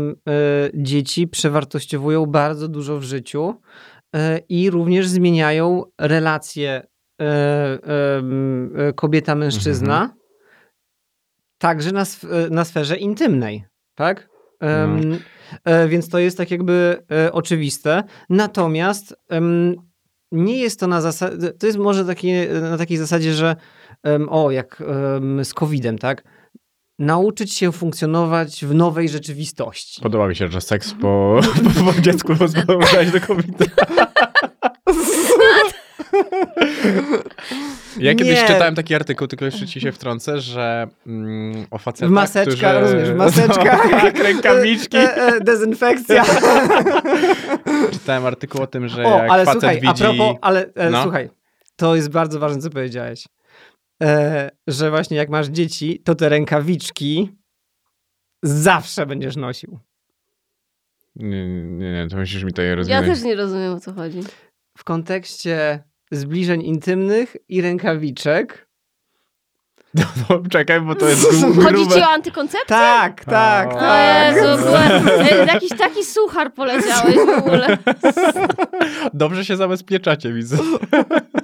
dzieci przewartościowują bardzo dużo w życiu i również zmieniają relacje e, e, kobieta-mężczyzna, także na, sf- e, na sferze intymnej, tak? E, Więc to jest tak jakby e, oczywiste. Natomiast nie jest to na zasadzie, to jest może takie, na takiej zasadzie, że o, jak z COVID-em, tak? Nauczyć się funkcjonować w nowej rzeczywistości. Podoba mi się, że seks po, po, po dziecku pozwalać do kobiety. Ja kiedyś Nie. czytałem taki artykuł, tylko jeszcze ci się wtrącę, że mm, o facetach, W maseczkach, którzy... rozumiesz, w maseczkach. tak, rękawiczki. E, e, dezynfekcja. Czytałem artykuł o tym, że O, jak ale facet słuchaj, widzi... a propos, ale e, No. słuchaj, to jest bardzo ważne, co powiedziałeś. E, że właśnie jak masz dzieci, to te rękawiczki zawsze będziesz nosił. Nie, nie, nie, to musisz mi to je Ja rozwinąć. też nie rozumiem o co chodzi. W kontekście zbliżeń intymnych i rękawiczek No, no, czekaj, bo to jest gru- Chodzi grube. ci o antykoncepcję? Tak, tak, O. O tak. Jezu, byłem, e, jakiś taki suchar poleciałeś w ogóle. Dobrze się zabezpieczacie, widzę.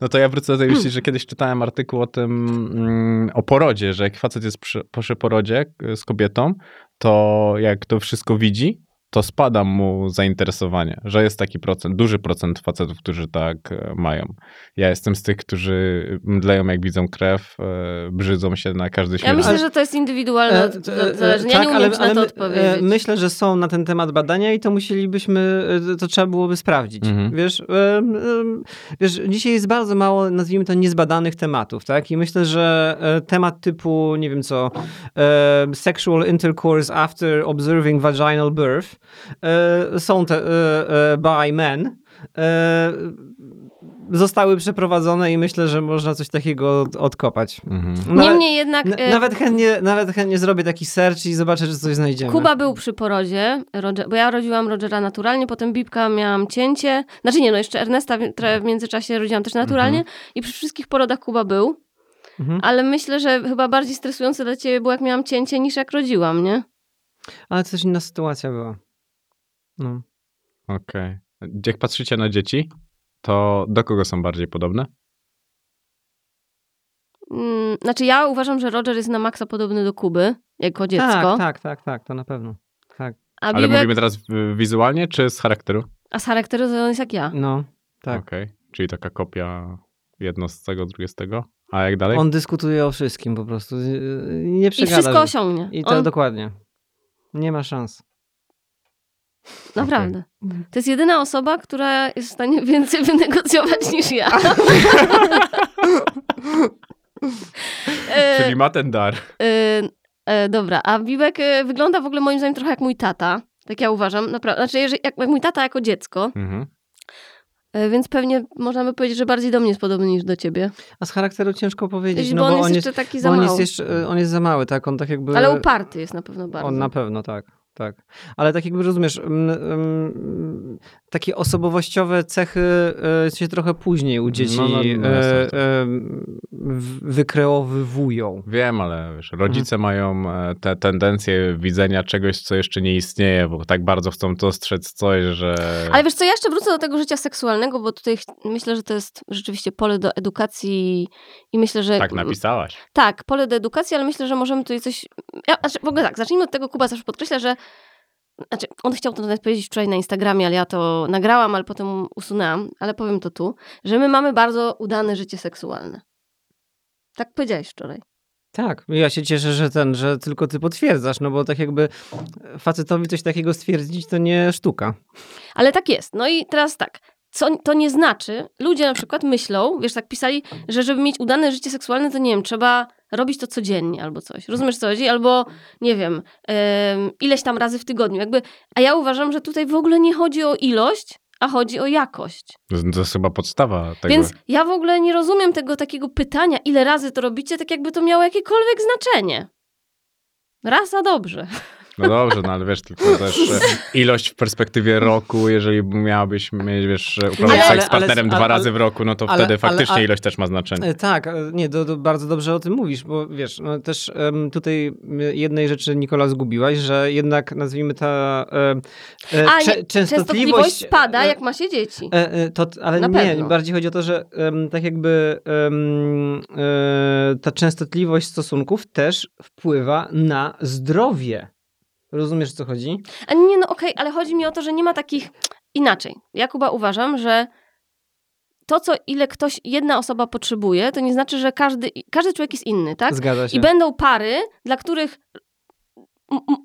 No to ja wrócę do tej myśli, że kiedyś czytałem artykuł o tym, mm, o porodzie, że jak facet jest przy, przy porodzie y, z kobietą, to jak to wszystko widzi, to spada mu zainteresowanie, że jest taki procent, duży procent facetów, którzy tak e, mają. Ja jestem z tych, którzy mdleją jak widzą krew, e, brzydzą się na każdy Ja śmierć. myślę, że to jest indywidualne E, e, zależnie. Ja tak, nie umiem na to odpowiedzieć. Myślę, że są na ten temat badania i to musielibyśmy, to trzeba byłoby sprawdzić. Mhm. Wiesz, e, wiesz, dzisiaj jest bardzo mało, nazwijmy to, niezbadanych tematów, tak? I myślę, że temat typu, nie wiem co, e, sexual intercourse after observing vaginal birth są te e, e, by men. E, zostały przeprowadzone i myślę, że można coś takiego od- odkopać. Mhm. Nawet- Niemniej jednak e, Nawet chętnie, nawet chętnie zrobię taki search i zobaczę, czy coś znajdziemy. Kuba był przy porodzie, Roger, bo ja rodziłam Rogera naturalnie, potem Bibka miałam cięcie. Znaczy nie, no jeszcze Ernesta w, międzyczasie rodziłam też naturalnie i przy wszystkich porodach Kuba był. Mhm. Ale myślę, że chyba bardziej stresujące dla ciebie było, jak miałam cięcie, niż jak rodziłam, nie? Ale też inna sytuacja była. No. Okej. Jak patrzycie na dzieci, to do kogo są bardziej podobne? Mm, Znaczy ja uważam, że Roger jest na maksa podobny do Kuby, jako dziecko. Tak, tak, tak, tak, to na pewno. Tak. A Ale Bibek, mówimy teraz wizualnie czy z charakteru? a z charakteru to on jest jak ja. No, tak. Okej. Czyli taka kopia jedno z tego, drugie z tego. A jak dalej? On dyskutuje o wszystkim po prostu. Yy, Nie I przegada. wszystko osiągnie. I to on, dokładnie. Nie ma szans. Naprawdę. To jest jedyna osoba, która jest w stanie więcej wynegocjować niż ja. E, Czyli ma ten dar. E, e, dobra, a Biłek e, wygląda w ogóle moim zdaniem trochę jak mój tata. Tak ja uważam. Naprawdę. Znaczy, jeżeli, jak, jak mój tata jako dziecko, Mhm. e, więc pewnie można by powiedzieć, że bardziej do mnie jest podobny niż do ciebie. A z charakteru ciężko powiedzieć, bo no on bo jest on jeszcze jest, taki bo za on mały. jest jeszcze, on jest za mały, tak? On tak jakby... Ale uparty jest na pewno bardzo. On na pewno, tak. Tak. Ale tak jakby rozumiesz, mm, mm, takie osobowościowe cechy e, się trochę później u dzieci No, no, no, e, jasne. e, w- wykreowywują. Wiem, ale wiesz, rodzice mają e, te tendencje widzenia czegoś, co jeszcze nie istnieje, bo tak bardzo chcą dostrzec coś, że... Ale wiesz co, ja jeszcze wrócę do tego życia seksualnego, bo tutaj myślę, że to jest rzeczywiście pole do edukacji i myślę, że... Tak napisałaś. Tak, pole do edukacji, ale myślę, że możemy tutaj coś. Ja, znaczy, w ogóle tak, zacznijmy od tego, Kuba zawsze podkreśla, że. Znaczy, on chciał to nawet powiedzieć wczoraj na Instagramie, ale ja to nagrałam, ale potem usunęłam, ale powiem to tu, że my mamy bardzo udane życie seksualne. Tak powiedziałeś wczoraj. Tak, ja się cieszę, że ten, że tylko ty potwierdzasz, no bo tak jakby facetowi coś takiego stwierdzić to nie sztuka. Ale tak jest. No i teraz tak. Co to nie znaczy, ludzie na przykład myślą, wiesz, tak pisali, że żeby mieć udane życie seksualne, to nie wiem, trzeba robić to codziennie albo coś. Rozumiesz co chodzi? Albo, nie wiem, em, ileś tam razy w tygodniu. Jakby, a ja uważam, że tutaj w ogóle nie chodzi o ilość, a chodzi o jakość. To to jest chyba podstawa tego. Więc ja w ogóle nie rozumiem tego takiego pytania, ile razy to robicie, tak jakby to miało jakiekolwiek znaczenie. Raz, a dobrze. No dobrze, no ale wiesz, tylko też ilość w perspektywie roku, jeżeli miałabyś mieć, wiesz, uprawiać seks z partnerem ale- dwa ale- razy w roku, no to ale- wtedy faktycznie ale- ilość też ma znaczenie. E, Tak, e, nie, to, to bardzo dobrze o tym mówisz, bo wiesz, no też em, tutaj jednej rzeczy Nikola zgubiłaś, że jednak nazwijmy ta e, e, A cze- nie, częstotliwość spada, e, jak ma się dzieci. E, e, to, ale Na nie, pewno. bardziej chodzi o to, że em, tak jakby e, ta częstotliwość stosunków też wpływa na zdrowie. Rozumiesz, o co chodzi? A nie, no okej, ale chodzi mi o to, że nie ma takich... Inaczej. Ja, Kuba, uważam, że to, co ile ktoś, jedna osoba potrzebuje, to nie znaczy, że każdy, każdy człowiek jest inny, tak? Zgadza się. I będą pary, dla których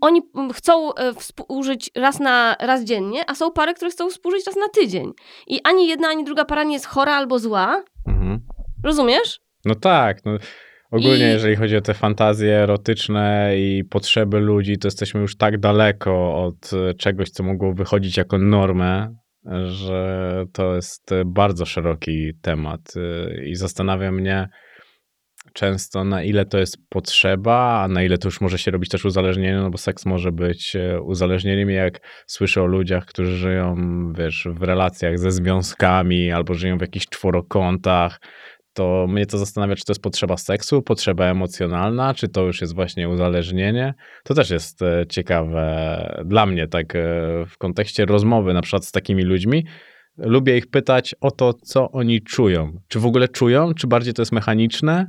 oni chcą e, współżyć raz na raz dziennie, a są pary, które chcą współżyć raz na tydzień. I ani jedna, ani druga para nie jest chora albo zła. Mhm. Rozumiesz? No tak, no. Ogólnie, I- jeżeli chodzi o te fantazje erotyczne i potrzeby ludzi, to jesteśmy już tak daleko od e, czegoś, co mogło wychodzić jako normę, że to jest e, bardzo szeroki temat e, i zastanawia mnie często, na ile to jest potrzeba, a na ile to już może się robić też uzależnienie, no bo seks może być uzależnieniem. Jak słyszę o ludziach, którzy żyją, wiesz, w relacjach ze związkami albo żyją w jakichś czworokątach, to mnie to zastanawia, czy to jest potrzeba seksu, potrzeba emocjonalna, czy to już jest właśnie uzależnienie. To też jest e, ciekawe dla mnie, tak e, w kontekście rozmowy na przykład z takimi ludźmi. Lubię ich pytać o to, co oni czują. Czy w ogóle czują, czy bardziej to jest mechaniczne,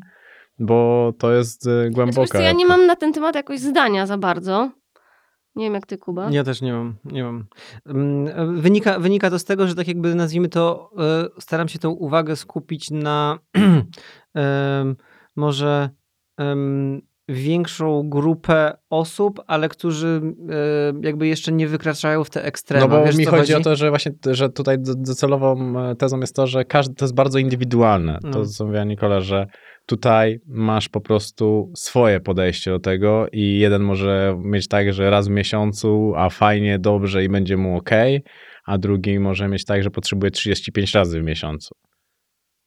bo to jest e, głęboka. Znaczy, ja nie mam na ten temat jakoś zdania za bardzo. Nie wiem jak ty, Kuba. Ja też nie mam. Nie mam. Mm, Wynika, wynika to z tego, że tak jakby nazwijmy to, e, staram się tą uwagę skupić na może większą grupę osób, ale którzy e, jakby jeszcze nie wykraczają w te ekstrema. No bo Wiesz, mi co chodzi, o to, że właśnie, że tutaj do- docelową e, tezą jest to, że każdy to jest bardzo indywidualne. No. To, co mówiła Nikola, że tutaj masz po prostu swoje podejście do tego i jeden może mieć tak, że raz w miesiącu, a fajnie, dobrze i będzie mu ok, a drugi może mieć tak, że potrzebuje 35 razy w miesiącu.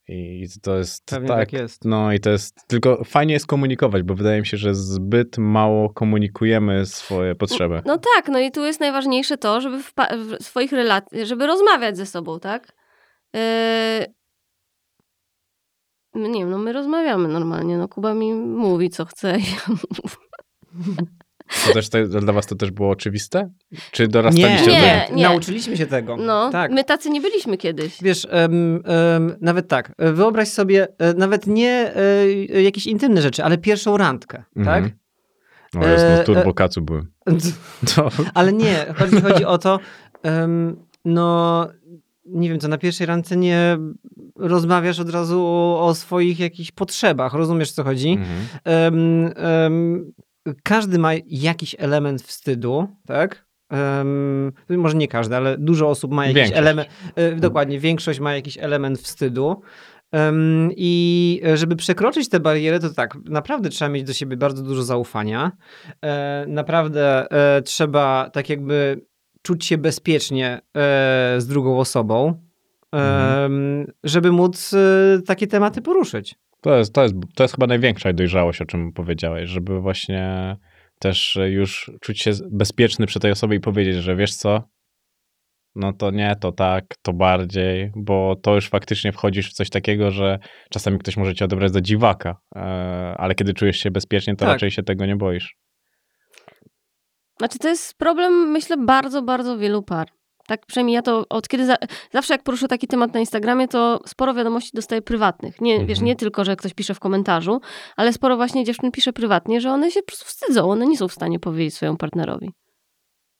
I to jest Pewnie tak, tak jest. no i to jest, tylko fajnie jest komunikować, bo wydaje mi się, że zbyt mało komunikujemy swoje potrzeby. No tak, no i tu jest najważniejsze to, żeby w, w swoich relacjach, żeby rozmawiać ze sobą, tak? Yy... no Nie wiem, no my rozmawiamy normalnie, no Kuba mi mówi co chce. i ja mu- To też to, dla was to też było oczywiste? Czy dorastaliście nie, do Nie, nie. Nauczyliśmy się tego. No, tak. my tacy nie byliśmy kiedyś. Wiesz, em, em, nawet tak, e, wyobraź sobie, e, nawet nie e, jakieś intymne rzeczy, ale pierwszą randkę, Mhm. tak? O jest, no turbo kacu były. To, Ale nie, chodzi, chodzi o to, no nie wiem co, na pierwszej randce nie rozmawiasz od razu o, o swoich jakichś potrzebach, rozumiesz co chodzi? mhm. Em, em, każdy ma jakiś element wstydu, tak? Em, może nie każdy, ale dużo osób ma jakiś element, e, dokładnie, większość ma jakiś element wstydu. Em, I żeby przekroczyć tę barierę, to tak, naprawdę trzeba mieć do siebie bardzo dużo zaufania. E, Naprawdę e, trzeba tak jakby czuć się bezpiecznie e, z drugą osobą, em, żeby móc e, takie tematy poruszyć. To, jest, to, jest, to jest chyba największa dojrzałość, o czym powiedziałeś, żeby właśnie też już czuć się bezpieczny przy tej osobie i powiedzieć, że wiesz co, no to nie, to tak, to bardziej, bo to już faktycznie wchodzisz w coś takiego, że czasami ktoś może cię odebrać za dziwaka, e, ale kiedy czujesz się bezpiecznie, to Tak. raczej się tego nie boisz. Znaczy to jest problem, myślę, bardzo, bardzo wielu par. Tak przynajmniej ja to od kiedy, za, zawsze jak poruszę taki temat na Instagramie, to sporo wiadomości dostaję prywatnych. Nie, wiesz, Mhm. nie tylko, że ktoś pisze w komentarzu, ale sporo właśnie dziewczyn pisze prywatnie, że one się po prostu wstydzą, one nie są w stanie powiedzieć swojemu partnerowi.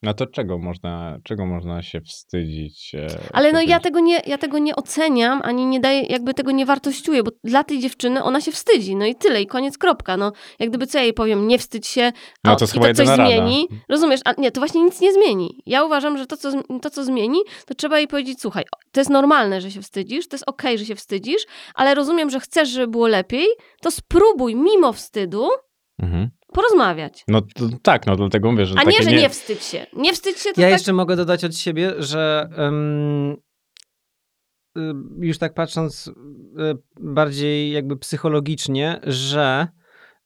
No to czego można, czego można się wstydzić? e, Ale no ja tego, nie, ja tego nie oceniam, ani nie daję, jakby tego nie wartościuję, bo dla tej dziewczyny ona się wstydzi, no i tyle, i koniec, kropka. No, jak gdyby co ja jej powiem, nie wstydź się, No o, to chyba to coś rada. zmieni. Rozumiesz? A nie, to właśnie nic nie zmieni. Ja uważam, że to co, to, co zmieni, to trzeba jej powiedzieć, słuchaj, to jest normalne, że się wstydzisz, to jest okej, że się wstydzisz, ale rozumiem, że chcesz, żeby było lepiej, to spróbuj mimo wstydu Mhm. Porozmawiać. No to, tak, no dlatego mówię, że A nie, że nie wstydź się. Nie wstydź się, to Ja tak... jeszcze mogę dodać od siebie, że y, już tak patrząc y, bardziej jakby psychologicznie, że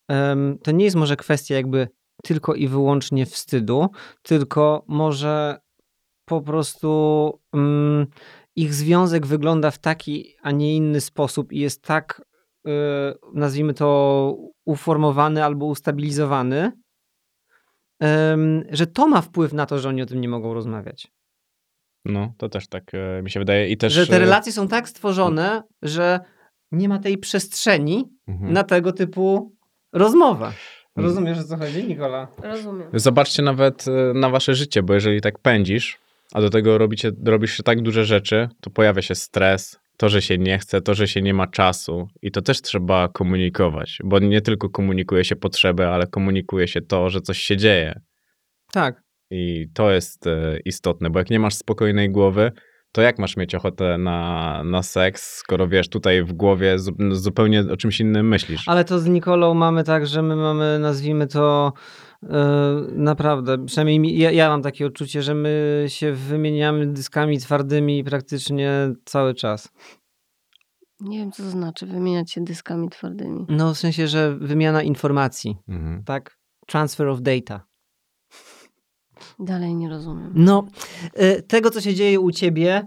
em, to nie jest może kwestia jakby tylko i wyłącznie wstydu, tylko może po prostu mm, ich związek wygląda w taki, a nie inny sposób i jest tak, nazwijmy to, uformowany albo ustabilizowany, że to ma wpływ na to, że oni o tym nie mogą rozmawiać. No, to też tak e, mi się wydaje. I też, że te e, relacje są tak stworzone, że nie ma tej przestrzeni mhm. na tego typu rozmowę. Mm. Rozumiesz, o co chodzi, Nikola? Rozumiem. Zobaczcie nawet e, na wasze życie, bo jeżeli tak pędzisz, a do tego robicie, robisz się tak duże rzeczy, to pojawia się stres, to, że się nie chce, to, że się nie ma czasu i to też trzeba komunikować, bo nie tylko komunikuje się potrzeby, ale komunikuje się to, że coś się dzieje Tak. i to jest e, istotne, bo jak nie masz spokojnej głowy, to jak masz mieć ochotę na, na seks, skoro wiesz, tutaj w głowie zu- zupełnie o czymś innym myślisz. Ale to z Nikolą mamy tak, że my mamy, nazwijmy to naprawdę, przynajmniej ja, ja mam takie odczucie, że my się wymieniamy dyskami twardymi praktycznie cały czas. Nie wiem, co to znaczy wymieniać się dyskami twardymi. No w sensie, że wymiana informacji, Mhm. tak? Transfer of data. Dalej nie rozumiem. No, e, tego co się dzieje u ciebie,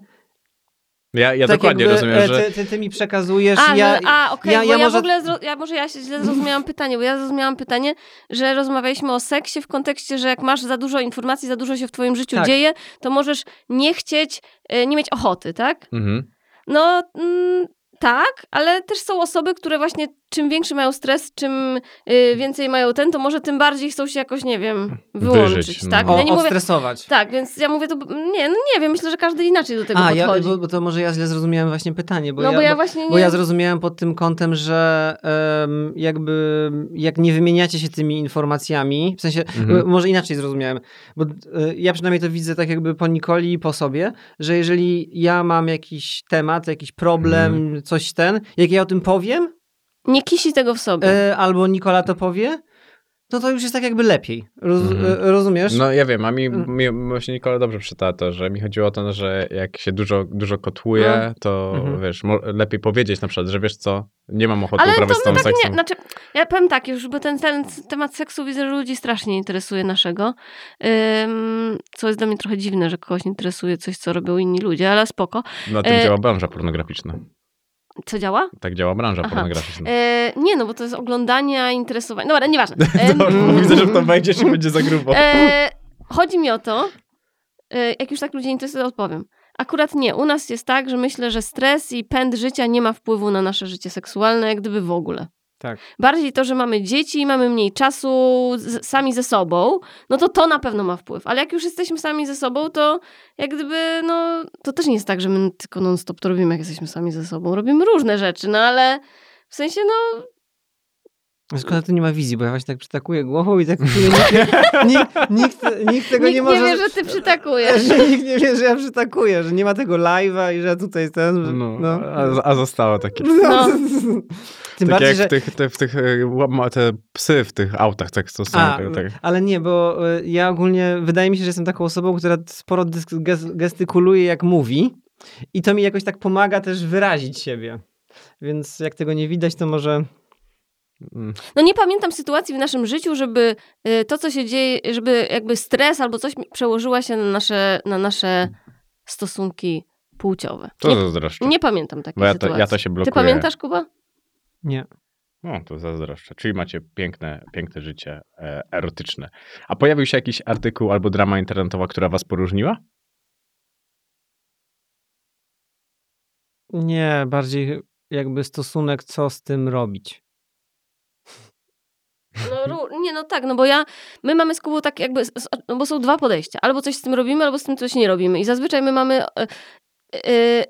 Ja, ja tak dokładnie jakby, rozumiem, e, że... ty, ty, ty mi przekazujesz, A, ja, że, a okej, ja- bo ja ja, może- w ogóle, zro, ja, może ja się źle zrozumiałam pytanie, bo ja zrozumiałam pytanie, że rozmawialiśmy o seksie w kontekście, że jak masz za dużo informacji, za dużo się w twoim życiu Tak. dzieje, to możesz nie chcieć, e, nie mieć ochoty, tak? Mhm. No mm, tak, ale też są osoby, które właśnie czym większy mają stres, czym y, więcej mają ten, to może tym bardziej chcą się jakoś, nie wiem, wyłączyć, Wyżyć, no. tak? o, ja nie mówię, odstresować. tak, więc ja mówię to, nie, no nie wiem, myślę, że każdy inaczej do tego A, ja, podchodzi. bo, bo to może ja źle zrozumiałem właśnie pytanie, bo no ja, bo ja bo, właśnie nie... bo ja zrozumiałem pod tym kątem, że em, jakby jak nie wymieniacie się tymi informacjami, w sensie, Mhm. może inaczej zrozumiałem, bo e, ja przynajmniej to widzę tak jakby po Nikoli i po sobie, że jeżeli ja mam jakiś temat, jakiś problem, Mhm. coś ten, jak ja o tym powiem, nie kisi tego w sobie. e, albo Nikola to powie, no to już jest tak jakby lepiej. Roz, Mhm. e, rozumiesz? No ja wiem, a mi, Mm. mi właśnie Nikola dobrze przytała to, że mi chodziło o to, że jak się dużo, dużo kotłuje, No. to Mhm. wiesz, mo- lepiej powiedzieć na przykład, że wiesz co, nie mam ochoty Ale to uprawiać z my tą tak seksem. nie, znaczy, ja powiem tak, już bo ten, ten temat seksu widzę, że ludzi strasznie interesuje naszego, Ym, co jest dla mnie trochę dziwne, że kogoś interesuje coś, co robią inni ludzie, ale spoko. Na tym e- działa branża pornograficzna. Co działa? Tak działa branża Aha. pornograficzna. E, nie, no bo to jest oglądanie, a interesowanie. No ale nieważne. E, widzę, że w to wejdziesz i będzie za grubo. e, chodzi mi o to, e, jak już tak ludzie interesują, odpowiem. Akurat nie. U nas jest tak, że myślę, że stres i pęd życia nie ma wpływu na nasze życie seksualne, jak gdyby w ogóle. Tak. Bardziej to, że mamy dzieci, mamy mniej czasu z, sami ze sobą, no to to na pewno ma wpływ. Ale jak już jesteśmy sami ze sobą, to jak gdyby, no, to też nie jest tak, że my tylko non-stop to robimy, jak jesteśmy sami ze sobą. Robimy różne rzeczy, no ale w sensie, no, Szkoda, tu nie ma wizji, bo ja właśnie tak przytakuję głową i tak nikt, nikt, nikt, nikt tego nikt nie może... wie, że ty przytakujesz. że nikt nie wie, że ja przytakuję, że nie ma tego live'a i że tutaj ten... No, No. A, a zostało takie. No. Tym tak bardziej, jak że... w tych, te, w tych e, te psy w tych autach, tak to są. A, tak, tak. ale nie, bo y, ja ogólnie, wydaje mi się, że jestem taką osobą, która sporo gestykuluje jak mówi i to mi jakoś tak pomaga też wyrazić siebie. Więc jak tego nie widać, to może... Mm. No nie pamiętam sytuacji w naszym życiu, żeby y, to, co się dzieje, żeby jakby stres albo coś przełożyła się na nasze, na nasze stosunki płciowe. To Nie, zazdroszczę. nie pamiętam takiej Bo ja to, sytuacji. ja to się blokuję. Ty pamiętasz, Kuba? Nie. No, to zazdroszczę. Czyli macie piękne, piękne życie e, erotyczne. A pojawił się jakiś artykuł albo drama internetowa, która was poróżniła? Nie, bardziej jakby stosunek, co z tym robić. No, nie, no tak, no bo ja, my mamy z Kubą tak jakby, no bo są dwa podejścia. Albo coś z tym robimy, albo z tym coś nie robimy. I zazwyczaj my mamy e, e,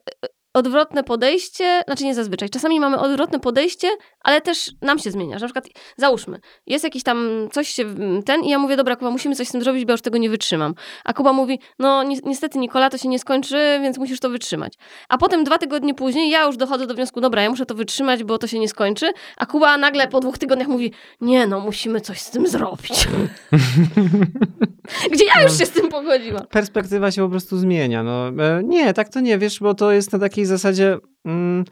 odwrotne podejście, znaczy nie zazwyczaj, czasami mamy odwrotne podejście, ale też nam się zmienia. Że na przykład, załóżmy, jest jakiś tam coś się, ten i ja mówię, dobra Kuba, musimy coś z tym zrobić, bo ja już tego nie wytrzymam. A Kuba mówi, no ni niestety Nikola, to się nie skończy, więc musisz to wytrzymać. A potem dwa tygodnie później ja już dochodzę do wniosku, dobra, ja muszę to wytrzymać, bo to się nie skończy. A Kuba nagle po dwóch tygodniach mówi, nie no, musimy coś z tym zrobić. Gdzie ja już się z tym pogodziłam. Perspektywa się po prostu zmienia. No, e, nie, tak to nie, wiesz, bo to jest na takiej zasadzie... Mm,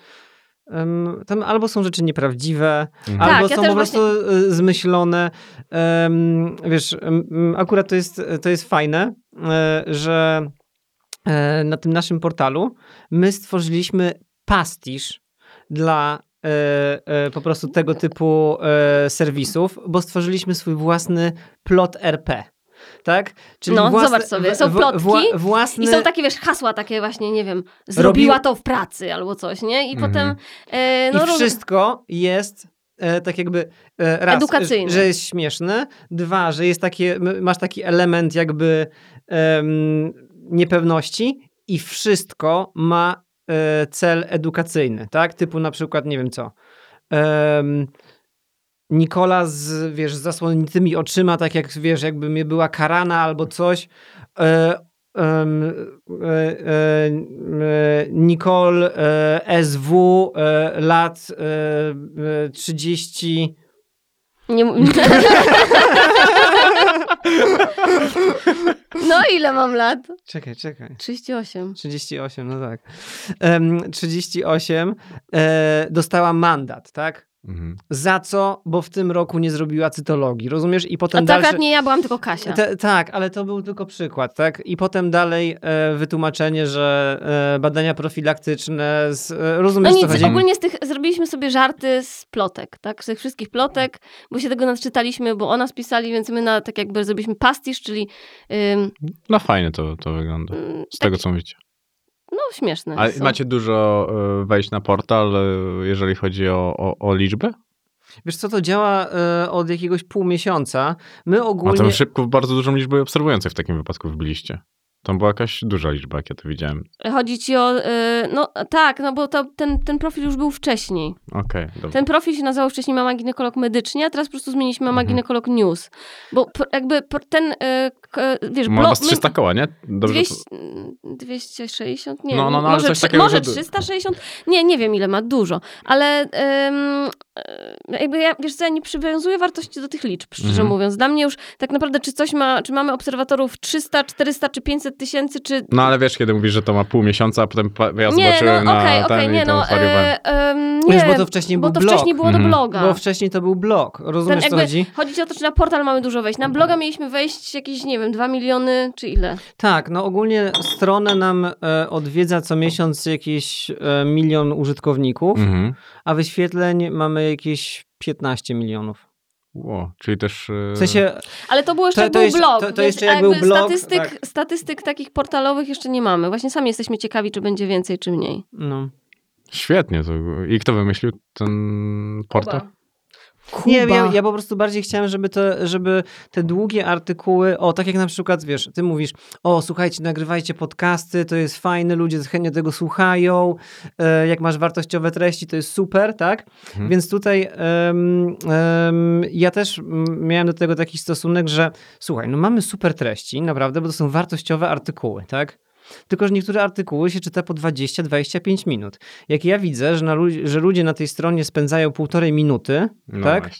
em, tam albo są rzeczy nieprawdziwe, Mhm. albo Tak, ja są też po prostu e, zmyślone. Em, wiesz, em, akurat to jest, to jest fajne, e, że e, na tym naszym portalu my stworzyliśmy pastisz dla e, po prostu tego typu serwisów, bo stworzyliśmy swój własny plot RP. Tak? No, zobacz sobie, są w- plotki wła- własny, I są takie, wiesz, hasła takie właśnie, nie wiem, zrobiła Robił- to w pracy albo coś, nie? I Mhm. potem... E, no, I wszystko jest e, tak jakby e, raz, Edukacyjne. że jest śmieszne, dwa, że jest takie, masz taki element jakby em, niepewności i wszystko ma e, cel edukacyjny, tak? Typu na przykład, nie wiem co, em, Nikola z, wiesz, z zasłoniętymi oczyma, tak jak, wiesz, jakby mnie była karana albo coś, e, e, e, e, Nicole SW lat e, e, 30 Nie... no ile mam lat? czekaj, czekaj 38. 38, no tak. Em, 38 e, dostała mandat, tak? Mhm. Za co? Bo w tym roku nie zrobiła cytologii, rozumiesz? I A potem to dalsze... akurat nie ja, byłam tylko Kasia. Te, tak, ale to był tylko przykład, tak? I potem dalej e, wytłumaczenie, że e, badania profilaktyczne, z, e, No rozumiesz co nic, chodzi? ogólnie z tych zrobiliśmy sobie żarty z plotek, tak? Z tych wszystkich plotek, bo się tego nadczytaliśmy, bo o nas pisali, więc my na, tak jakby zrobiliśmy pastisz, czyli ym, No fajnie to, to wygląda. mm, Z taki, tego, co mówicie. No śmieszne. A są. macie dużo e, wejść na portal, e, jeżeli chodzi o, o, o liczby? Wiesz co, to działa e, od jakiegoś pół miesiąca. My A ogólnie... tam szybko bardzo dużą liczbę obserwujących w takim wypadku wbiliście. Tam była jakaś duża liczba, jak ja to widziałem. Chodzi ci o, y, no tak, no bo to, ten, ten profil już był wcześniej. Okej, dobra. Ten profil się nazywał wcześniej Mama Ginekolog Medycznie, a teraz po prostu zmieniliśmy Mama Mhm. Ginekolog News. Bo jakby ten, y, wiesz, Ma blo- was 300 koła, nie? Dobrze. 200, 260? Nie, No, no, no, ale może, coś trzy- takiego, może że du- 360? Nie, nie wiem ile ma, dużo. Ale ym, jakby ja, wiesz co, ja nie przywiązuję wartości do tych liczb, szczerze Mhm. mówiąc. Dla mnie już tak naprawdę, czy coś ma, czy mamy obserwatorów 300, 400 czy 500 tysięcy, czy... No ale wiesz, kiedy mówisz, że to ma pół miesiąca, a potem ja nie, zobaczyłem no na okej, ten okej, i nie no, e, em, nie, Wiesz, bo to wcześniej bo był to blog. wcześniej było Mhm. do bloga. Bo wcześniej to był blog. Rozumiesz, Ten co jakby, chodzi? chodzi o to, czy na portal mamy dużo wejść. Na bloga mieliśmy wejść jakieś, nie wiem, 2 miliony, czy ile? Tak, no ogólnie stronę nam e, odwiedza co miesiąc jakieś e, milion użytkowników, Mhm. A wyświetleń mamy jakieś 15 milionów. Ło, czyli też... e, W sensie, Ale to było jeszcze To- to był jeszcze- blog, to- to więc jeszcze jak jakby był blog, statystyk, tak. statystyk takich portalowych jeszcze nie mamy. Właśnie sami jesteśmy ciekawi, czy będzie więcej, czy mniej. no. Świetnie. To... I kto wymyślił ten portal? Kuba. Nie, ja, ja po prostu bardziej chciałem, żeby, to, żeby te długie artykuły, o tak jak na przykład, wiesz, ty mówisz, o słuchajcie, nagrywajcie podcasty, to jest fajne, ludzie chętnie tego słuchają, e, jak masz wartościowe treści, to jest super, tak? Mhm. Więc tutaj em, em, ja też miałem do tego taki stosunek, że słuchaj, no mamy super treści, naprawdę, bo to są wartościowe artykuły, tak? Tylko, że niektóre artykuły się czyta po 20-25 minut. Jak ja widzę, że, na, że ludzie na tej stronie spędzają półtorej minuty, No tak?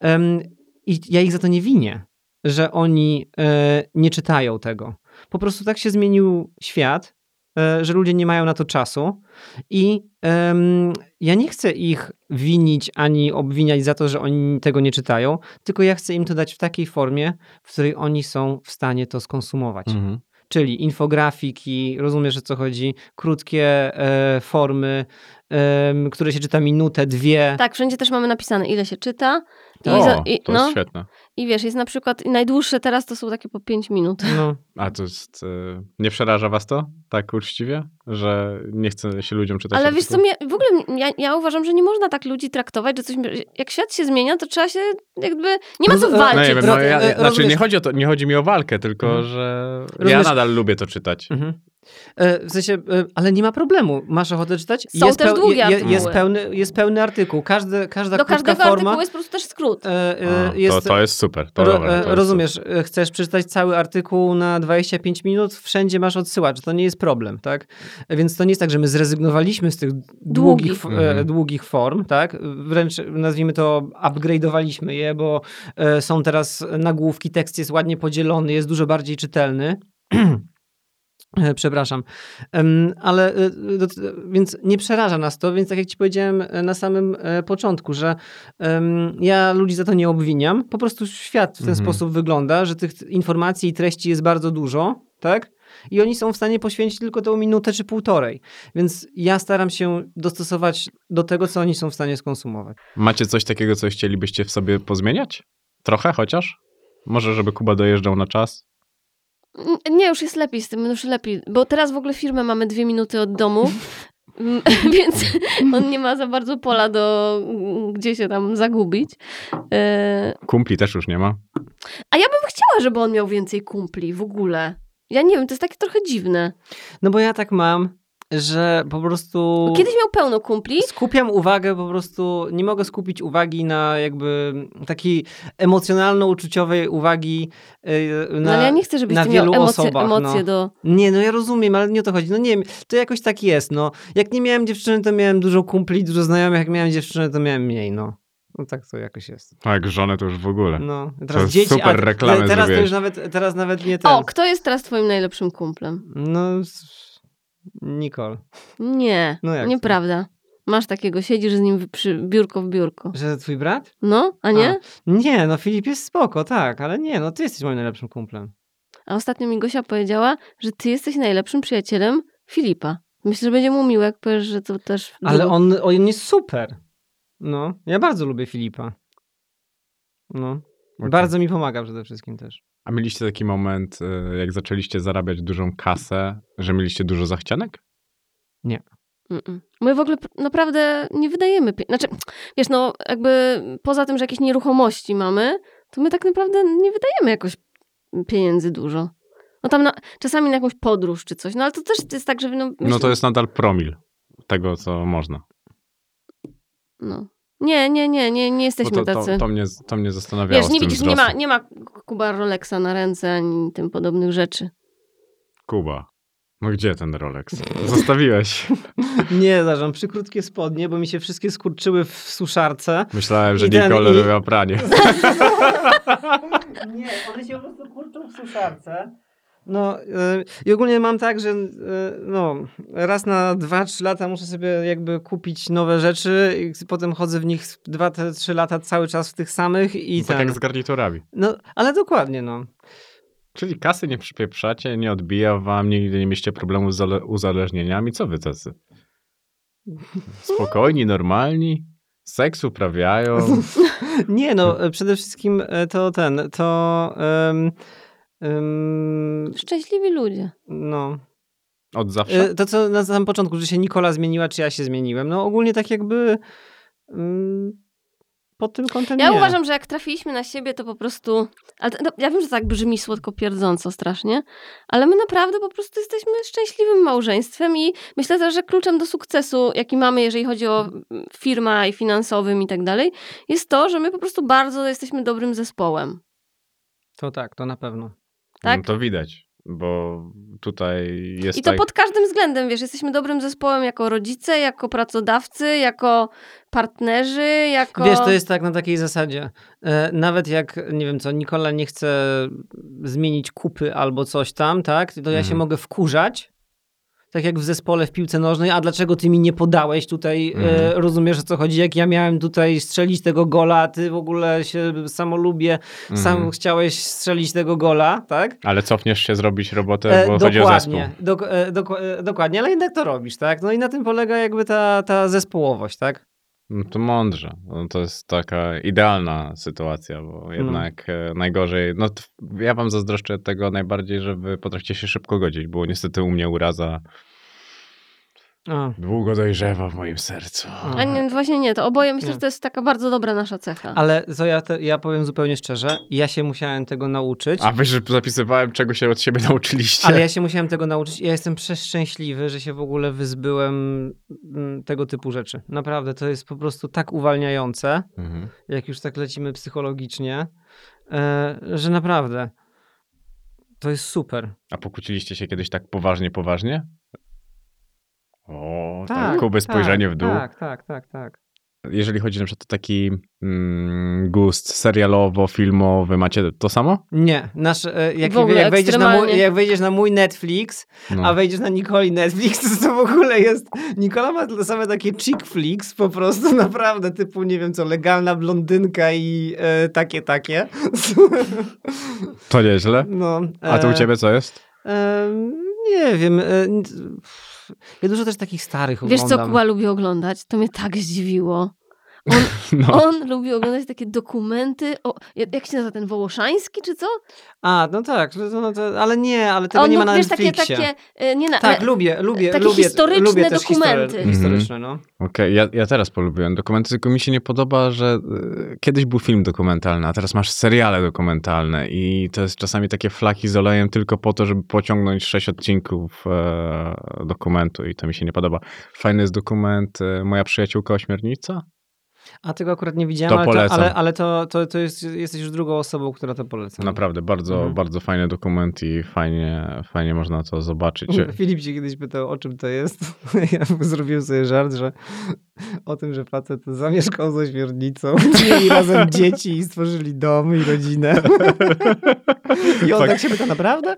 Em, I ja ich za to nie winię, że oni e, nie czytają tego. Po prostu tak się zmienił świat, e, że ludzie nie mają na to czasu i ja nie chcę ich winić ani obwiniać za to, że oni tego nie czytają, tylko ja chcę im to dać w takiej formie, w której oni są w stanie to skonsumować. Mhm. Czyli infografiki, rozumiesz o co chodzi, krótkie e, formy, em, które się czyta minutę, dwie. Tak, wszędzie też mamy napisane, ile się czyta. I, O, za- i, to no, jest świetne. I wiesz, jest na przykład najdłuższe teraz to są takie po 5 minut. No. A to jest... e, Nie przeraża was to tak uczciwie? Że nie chce się ludziom czytać Ale wiesz co, mnie, w ogóle ja, ja uważam, że nie można tak ludzi traktować, że coś, jak świat się zmienia, to trzeba się jakby, nie ma No, co e, No walczyć. nie wiem, no ja, e, znaczy nie chodzi, o to, nie chodzi mi o walkę, tylko Mhm. że ja nadal lubię to czytać. Mhm. E, W sensie, e, ale nie ma problemu. Masz ochotę czytać? Są też długie je- jest, pełny, jest pełny artykuł. Każdy, każda Do każdego forma. artykułu jest po prostu też skrót. e, e, A, jest, to, to jest super. To ro- dobra, e, to jest rozumiesz, e, chcesz przeczytać cały artykuł na 25 minut, wszędzie masz odsyłacz, to nie jest problem, tak? E, Więc to nie jest tak, że my zrezygnowaliśmy z tych długich, f- Mhm. e, długich form, tak? Wręcz nazwijmy to, upgrade'owaliśmy je, bo e, są teraz nagłówki, tekst jest ładnie podzielony, jest dużo bardziej czytelny. E, Przepraszam. Ale e, do- więc nie przeraża nas to, więc tak jak ci powiedziałem e, na samym e, początku, że ja ludzi za to nie obwiniam. Po prostu świat w ten Mhm. sposób wygląda, że tych informacji i treści jest bardzo dużo, tak? I oni są w stanie poświęcić tylko tę minutę czy półtorej. Więc ja staram się dostosować do tego, co oni są w stanie skonsumować. Macie coś takiego, co chcielibyście w sobie pozmieniać? Trochę chociaż? Może, żeby Kuba dojeżdżał na czas? Nie, już jest lepiej z tym, już lepiej, bo teraz w ogóle firmę mamy dwie minuty od domu, więc on nie ma za bardzo pola do gdzie się tam zagubić. E, Kumpli też już nie ma. A ja bym chciała, żeby on miał więcej kumpli w ogóle. Ja nie wiem, to jest takie trochę dziwne. No bo ja tak mam, że po prostu... Kiedyś miał pełno kumpli, Skupiam uwagę po prostu, nie mogę skupić uwagi na jakby takiej emocjonalno-uczuciowej uwagi na, no ale ja nie chcę, żebyś na ty miał wielu emocje, osobach, emocje no. do... Nie, no ja rozumiem, ale nie o to chodzi. No nie wiem, to jakoś tak jest, no. Jak nie miałem dziewczyny, to miałem dużo kumpli, dużo znajomych, jak miałem dziewczynę, to miałem mniej, no. No tak to jakoś jest. A jak żonę to już w ogóle. No, To teraz jest dzieci, super a reklamę teraz to już nawet, teraz nawet nie ten. O, kto jest teraz twoim najlepszym kumplem? No, Nicole. Nie, No jak to? nieprawda. Masz takiego, siedzisz z nim przy biurko w biurko. Że twój brat? No, a nie? Nie, no Filip jest spoko, tak, ale nie, no ty jesteś moim najlepszym kumplem. A ostatnio mi Gosia powiedziała, że ty jesteś najlepszym przyjacielem Filipa. Myślę, że będzie mu miło, jak powiesz, że to też... Ale on, on jest super. No, ja bardzo lubię Filipa. No, Okej. bardzo mi pomaga przede wszystkim też. A mieliście taki moment, y, jak zaczęliście zarabiać dużą kasę, że mieliście dużo zachcianek? Mm-mm. My w ogóle naprawdę nie wydajemy pieniędzy. Znaczy, wiesz, no jakby poza tym, że jakieś nieruchomości mamy, to my tak naprawdę nie wydajemy jakoś pieniędzy dużo. No tam na, czasami na jakąś podróż czy coś, no ale to też jest tak, że... No, No myślę- to jest nadal promil tego, co można. No. Nie, nie, nie, nie, nie Bo jesteśmy to, tacy... to, to, mnie, to mnie zastanawiało Wiesz, nie widzisz, nie ma, nie ma Kuba Rolexa na ręce ani tym podobnych rzeczy. Kuba. No gdzie ten Rolex? Zostawiłeś. Nie, zażam, przykrótkie spodnie, bo mi się wszystkie skurczyły w suszarce. Myślałem, że I Nicole i- robiła pranie. Nie, one się po prostu kurczą w suszarce. No yy, i ogólnie mam tak, że yy, no, raz na 2-3 lata muszę sobie jakby kupić nowe rzeczy i potem chodzę w nich 2-3 lata cały czas w tych samych i tak ten. jak z garniturami. No, ale dokładnie, no. Czyli kasy nie przypieprzacie, nie odbija wam, nigdy nie mieliście problemu z zale- uzależnieniami. Co wy tacy? Spokojni, normalni? Seks uprawiają? Nie, no e, przede wszystkim e, to ten, to um, um, Szczęśliwi ludzie. no. Od zawsze? E, To, co na samym początku, że się Nikola zmieniła, czy ja się zmieniłem. No ogólnie tak jakby mm, pod tym kątem Ja nie. uważam, że jak trafiliśmy na siebie, to po prostu. Ale to, no, ja wiem, że tak brzmi słodko pierdząco strasznie, ale my naprawdę po prostu jesteśmy szczęśliwym małżeństwem i myślę też, że kluczem do sukcesu, jaki mamy, jeżeli chodzi o mm, firma i finansowym i tak dalej, jest to, że my po prostu bardzo jesteśmy dobrym zespołem. To tak, to na pewno. Tak? No to widać, bo tutaj jest I to tak... pod każdym względem, wiesz, jesteśmy dobrym zespołem jako rodzice, jako pracodawcy, jako partnerzy, jako... Wiesz, to jest tak na takiej zasadzie. E, nawet jak, nie wiem co, Nikola nie chce zmienić kupy albo coś tam, tak, to ja się Mhm. mogę wkurzać. Tak jak w zespole w piłce nożnej, a dlaczego ty mi nie podałeś tutaj, e, Mhm. rozumiesz o co chodzi, jak ja miałem tutaj strzelić tego gola, a ty w ogóle się samolubię, sam Mhm. chciałeś strzelić tego gola, tak? Ale cofniesz się zrobić robotę, E, bo chodzi o zespół. e, e, dokładnie, ale jednak to robisz, tak? No i na tym polega jakby ta, ta zespołowość, tak? No to mądrze. No to jest taka idealna sytuacja, bo jednak e, najgorzej. No ja wam zazdroszczę tego najbardziej, że wy potraficie się szybko godzić, bo niestety u mnie uraza O. długo dojrzewa w moim sercu. A nie, właśnie nie, to oboje myślę, Nie. że to jest taka bardzo dobra nasza cecha. Ale co ja, te, ja powiem zupełnie szczerze, ja się musiałem tego nauczyć. A wy, że zapisywałem, czego się od siebie nauczyliście. Ale ja się musiałem tego nauczyć i ja jestem przeszczęśliwy, że się w ogóle wyzbyłem mm, tego typu rzeczy. Naprawdę, to jest po prostu tak uwalniające, Mhm. jak już tak lecimy psychologicznie, e, że naprawdę to jest super. A pokłóciliście się kiedyś tak poważnie, poważnie? O, tak, Tak, Kuby spojrzenie tak, w dół. Tak, tak, tak, tak. Jeżeli chodzi na przykład o taki mm, gust serialowo-filmowy, macie to samo? Nie, nasz, e, jak, W ogóle jak, wejdziesz na mój, jak wejdziesz na mój Netflix, No. a wejdziesz na Nicoli Netflix, to, to w ogóle jest... Nikola ma same takie chick flicks, po prostu naprawdę, typu, nie wiem co, legalna blondynka i e, takie, takie. To nieźle. No, A to u e, ciebie co jest? E, nie wiem. Ja dużo też takich starych Wiesz, co oglądam. Kuba lubi oglądać? To mnie tak zdziwiło. On, No. on lubi oglądać takie dokumenty, o, jak się nazywa ten Wołoszański, czy co? A, no tak, no to, ale nie, ale tego on nie ma na wiesz, takie, Netflixie. takie, e, nie na, Tak, ale- lubię, lubię, takie lubię, historyczne lubię też dokumenty. Historie, historyczne, no. Okej, ja, ja teraz polubiłem dokumenty, tylko mi się nie podoba, że y, kiedyś był film dokumentalny, a teraz masz seriale dokumentalne i to jest czasami takie flaki z olejem tylko po to, żeby pociągnąć sześć odcinków e, dokumentu i to mi się nie podoba. Fajny jest dokument e, Moja przyjaciółka ośmiornica? A tego akurat nie widziałem, To ale, to, ale, ale to, to, to jest, jesteś już drugą osobą, która to poleca. Naprawdę, bardzo, Mhm. bardzo fajny dokument i fajnie, fajnie można to zobaczyć. Filip się kiedyś pytał, o czym to jest. Ja zrobiłem sobie żart, że o tym, że facet zamieszkał z ośmiornicą, mieli razem dzieci i stworzyli dom i rodzinę. I on Tak. tak się pyta, naprawdę?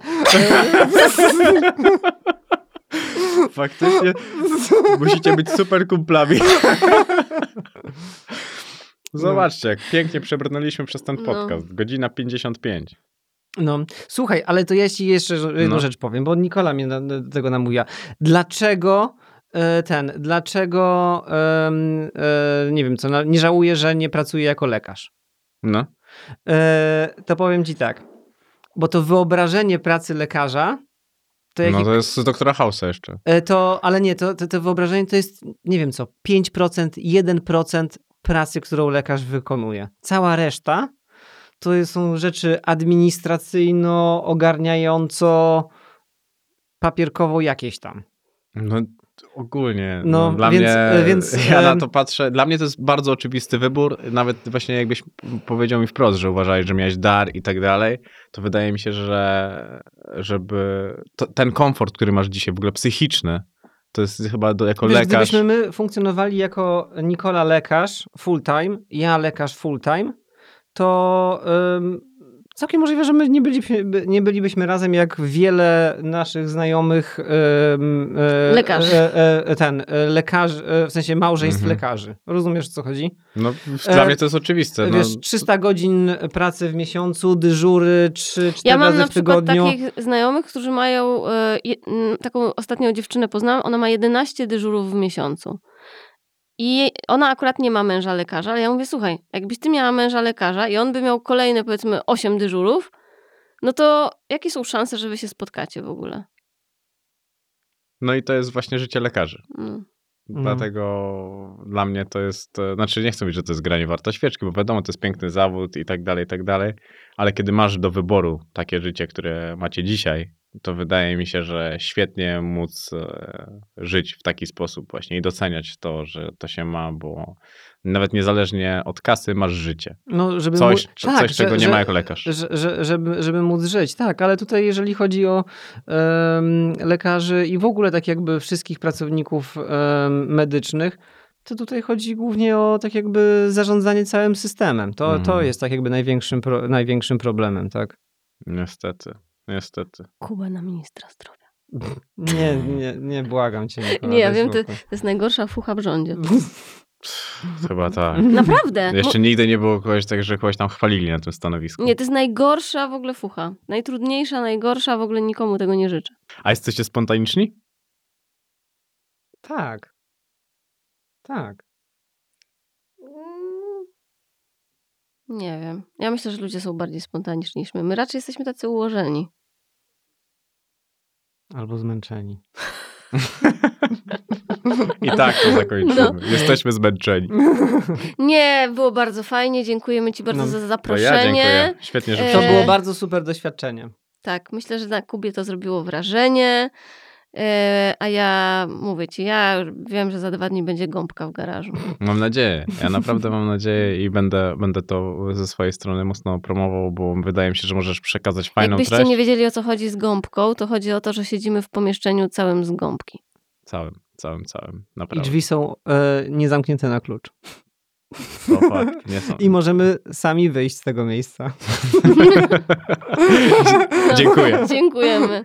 Faktycznie musicie być super kumplami. Zobaczcie, jak pięknie przebrnęliśmy przez ten No. podcast. Godzina 55. No, słuchaj, ale to ja ci jeszcze jedną No. rzecz powiem, bo Nikola mnie na, do tego namówiła. Dlaczego e, ten, dlaczego e, nie wiem co, nie żałuję, że nie pracuję jako lekarz? No. E, to powiem ci tak, bo to wyobrażenie pracy lekarza, to jak No to jest z doktora House'a jeszcze. E, To, ale nie, to, to, to wyobrażenie to jest, nie wiem co, 5%, 1% pracy, którą lekarz wykonuje. Cała reszta to są rzeczy administracyjno-ogarniająco papierkowo jakieś tam. No ogólnie. No, No, dla więc- mnie, więc, ja na to patrzę, dla mnie to jest bardzo oczywisty wybór, nawet właśnie jakbyś powiedział mi wprost, że uważałeś, że miałeś dar i tak dalej, to wydaje mi się, że żeby to, ten komfort, który masz dzisiaj, w ogóle psychiczny, to jest chyba do, jako Wiesz, lekarz, gdybyśmy my funkcjonowali jako Nikola lekarz full time, ja lekarz full time, to ym, całkiem możliwe, że my nie bylibyśmy, nie bylibyśmy razem, jak wiele naszych znajomych e, Lekarzy. e, e, ten, e, lekarzy, e, w sensie małżeństw Mhm. lekarzy. Rozumiesz, o co chodzi? no dla mnie to jest oczywiste. No, Wiesz, 300 godzin pracy w miesiącu, dyżury 3-4 Ja mam razy na w przykład tygodniu. takich znajomych, którzy mają je, taką ostatnią dziewczynę poznałam, ona ma 11 dyżurów w miesiącu. I ona akurat nie ma męża lekarza, ale ja mówię, słuchaj, jakbyś ty miała męża lekarza i on by miał kolejne powiedzmy 8 dyżurów, no to jakie są szanse, że wy się spotkacie w ogóle? no i to jest właśnie życie lekarzy. Mm. Dlatego dla mnie to jest, e, znaczy nie chcę mówić, że to jest granie warta świeczki, bo wiadomo, to jest piękny zawód i tak dalej, i tak dalej, ale kiedy masz do wyboru takie życie, które macie dzisiaj, to wydaje mi się, że świetnie móc e, żyć w taki sposób właśnie i doceniać to, że to się ma, bo nawet niezależnie od kasy masz życie. No, żeby Coś, mu- coś tak, czego że- nie że- ma jako lekarz. że, że, żeby, żeby móc żyć, tak, ale tutaj jeżeli chodzi o em, lekarzy i w ogóle tak jakby wszystkich pracowników em, medycznych, to tutaj chodzi głównie o tak jakby zarządzanie całym systemem. To, to Mhm. jest tak jakby największym, pro, największym problemem, tak? Niestety, niestety. Kuba na ministra zdrowia. Nie, nie, nie błagam cię. Nikola, Nie, ja wiem, to, to jest najgorsza fucha w rządzie. Chyba tak. Naprawdę. Jeszcze nigdy nie było kogoś tak, że kogoś tam chwalili na tym stanowisku. Nie, to jest najgorsza w ogóle fucha. Najtrudniejsza, najgorsza, w ogóle nikomu tego nie życzę. A jesteście spontaniczni? Tak. Tak. Nie wiem. Ja myślę, że ludzie są bardziej spontaniczni niż my. My raczej jesteśmy tacy ułożeni. Albo zmęczeni. I tak to zakończymy. No. Jesteśmy zmęczeni. Nie, było bardzo fajnie. Dziękujemy Ci bardzo No, za To zaproszenie. ja dziękuję. Świetnie, że E, To było bardzo super doświadczenie. Tak, myślę, że na Kubie to zrobiło wrażenie. E, a ja mówię Ci, ja wiem, że za dwa dni będzie gąbka w garażu. Mam nadzieję. Ja naprawdę mam nadzieję i będę, będę to ze swojej strony mocno promował, bo wydaje mi się, że możesz przekazać fajną Jakbyście treść. nie wiedzieli o co chodzi z gąbką, to chodzi o to, że siedzimy w pomieszczeniu całym z gąbki. Całym, całym, całym. I Naprawdę. drzwi są e, niezamknięte na klucz. To fakt, nie są. I możemy sami wyjść z tego miejsca. Dziękuję. Dziękujemy.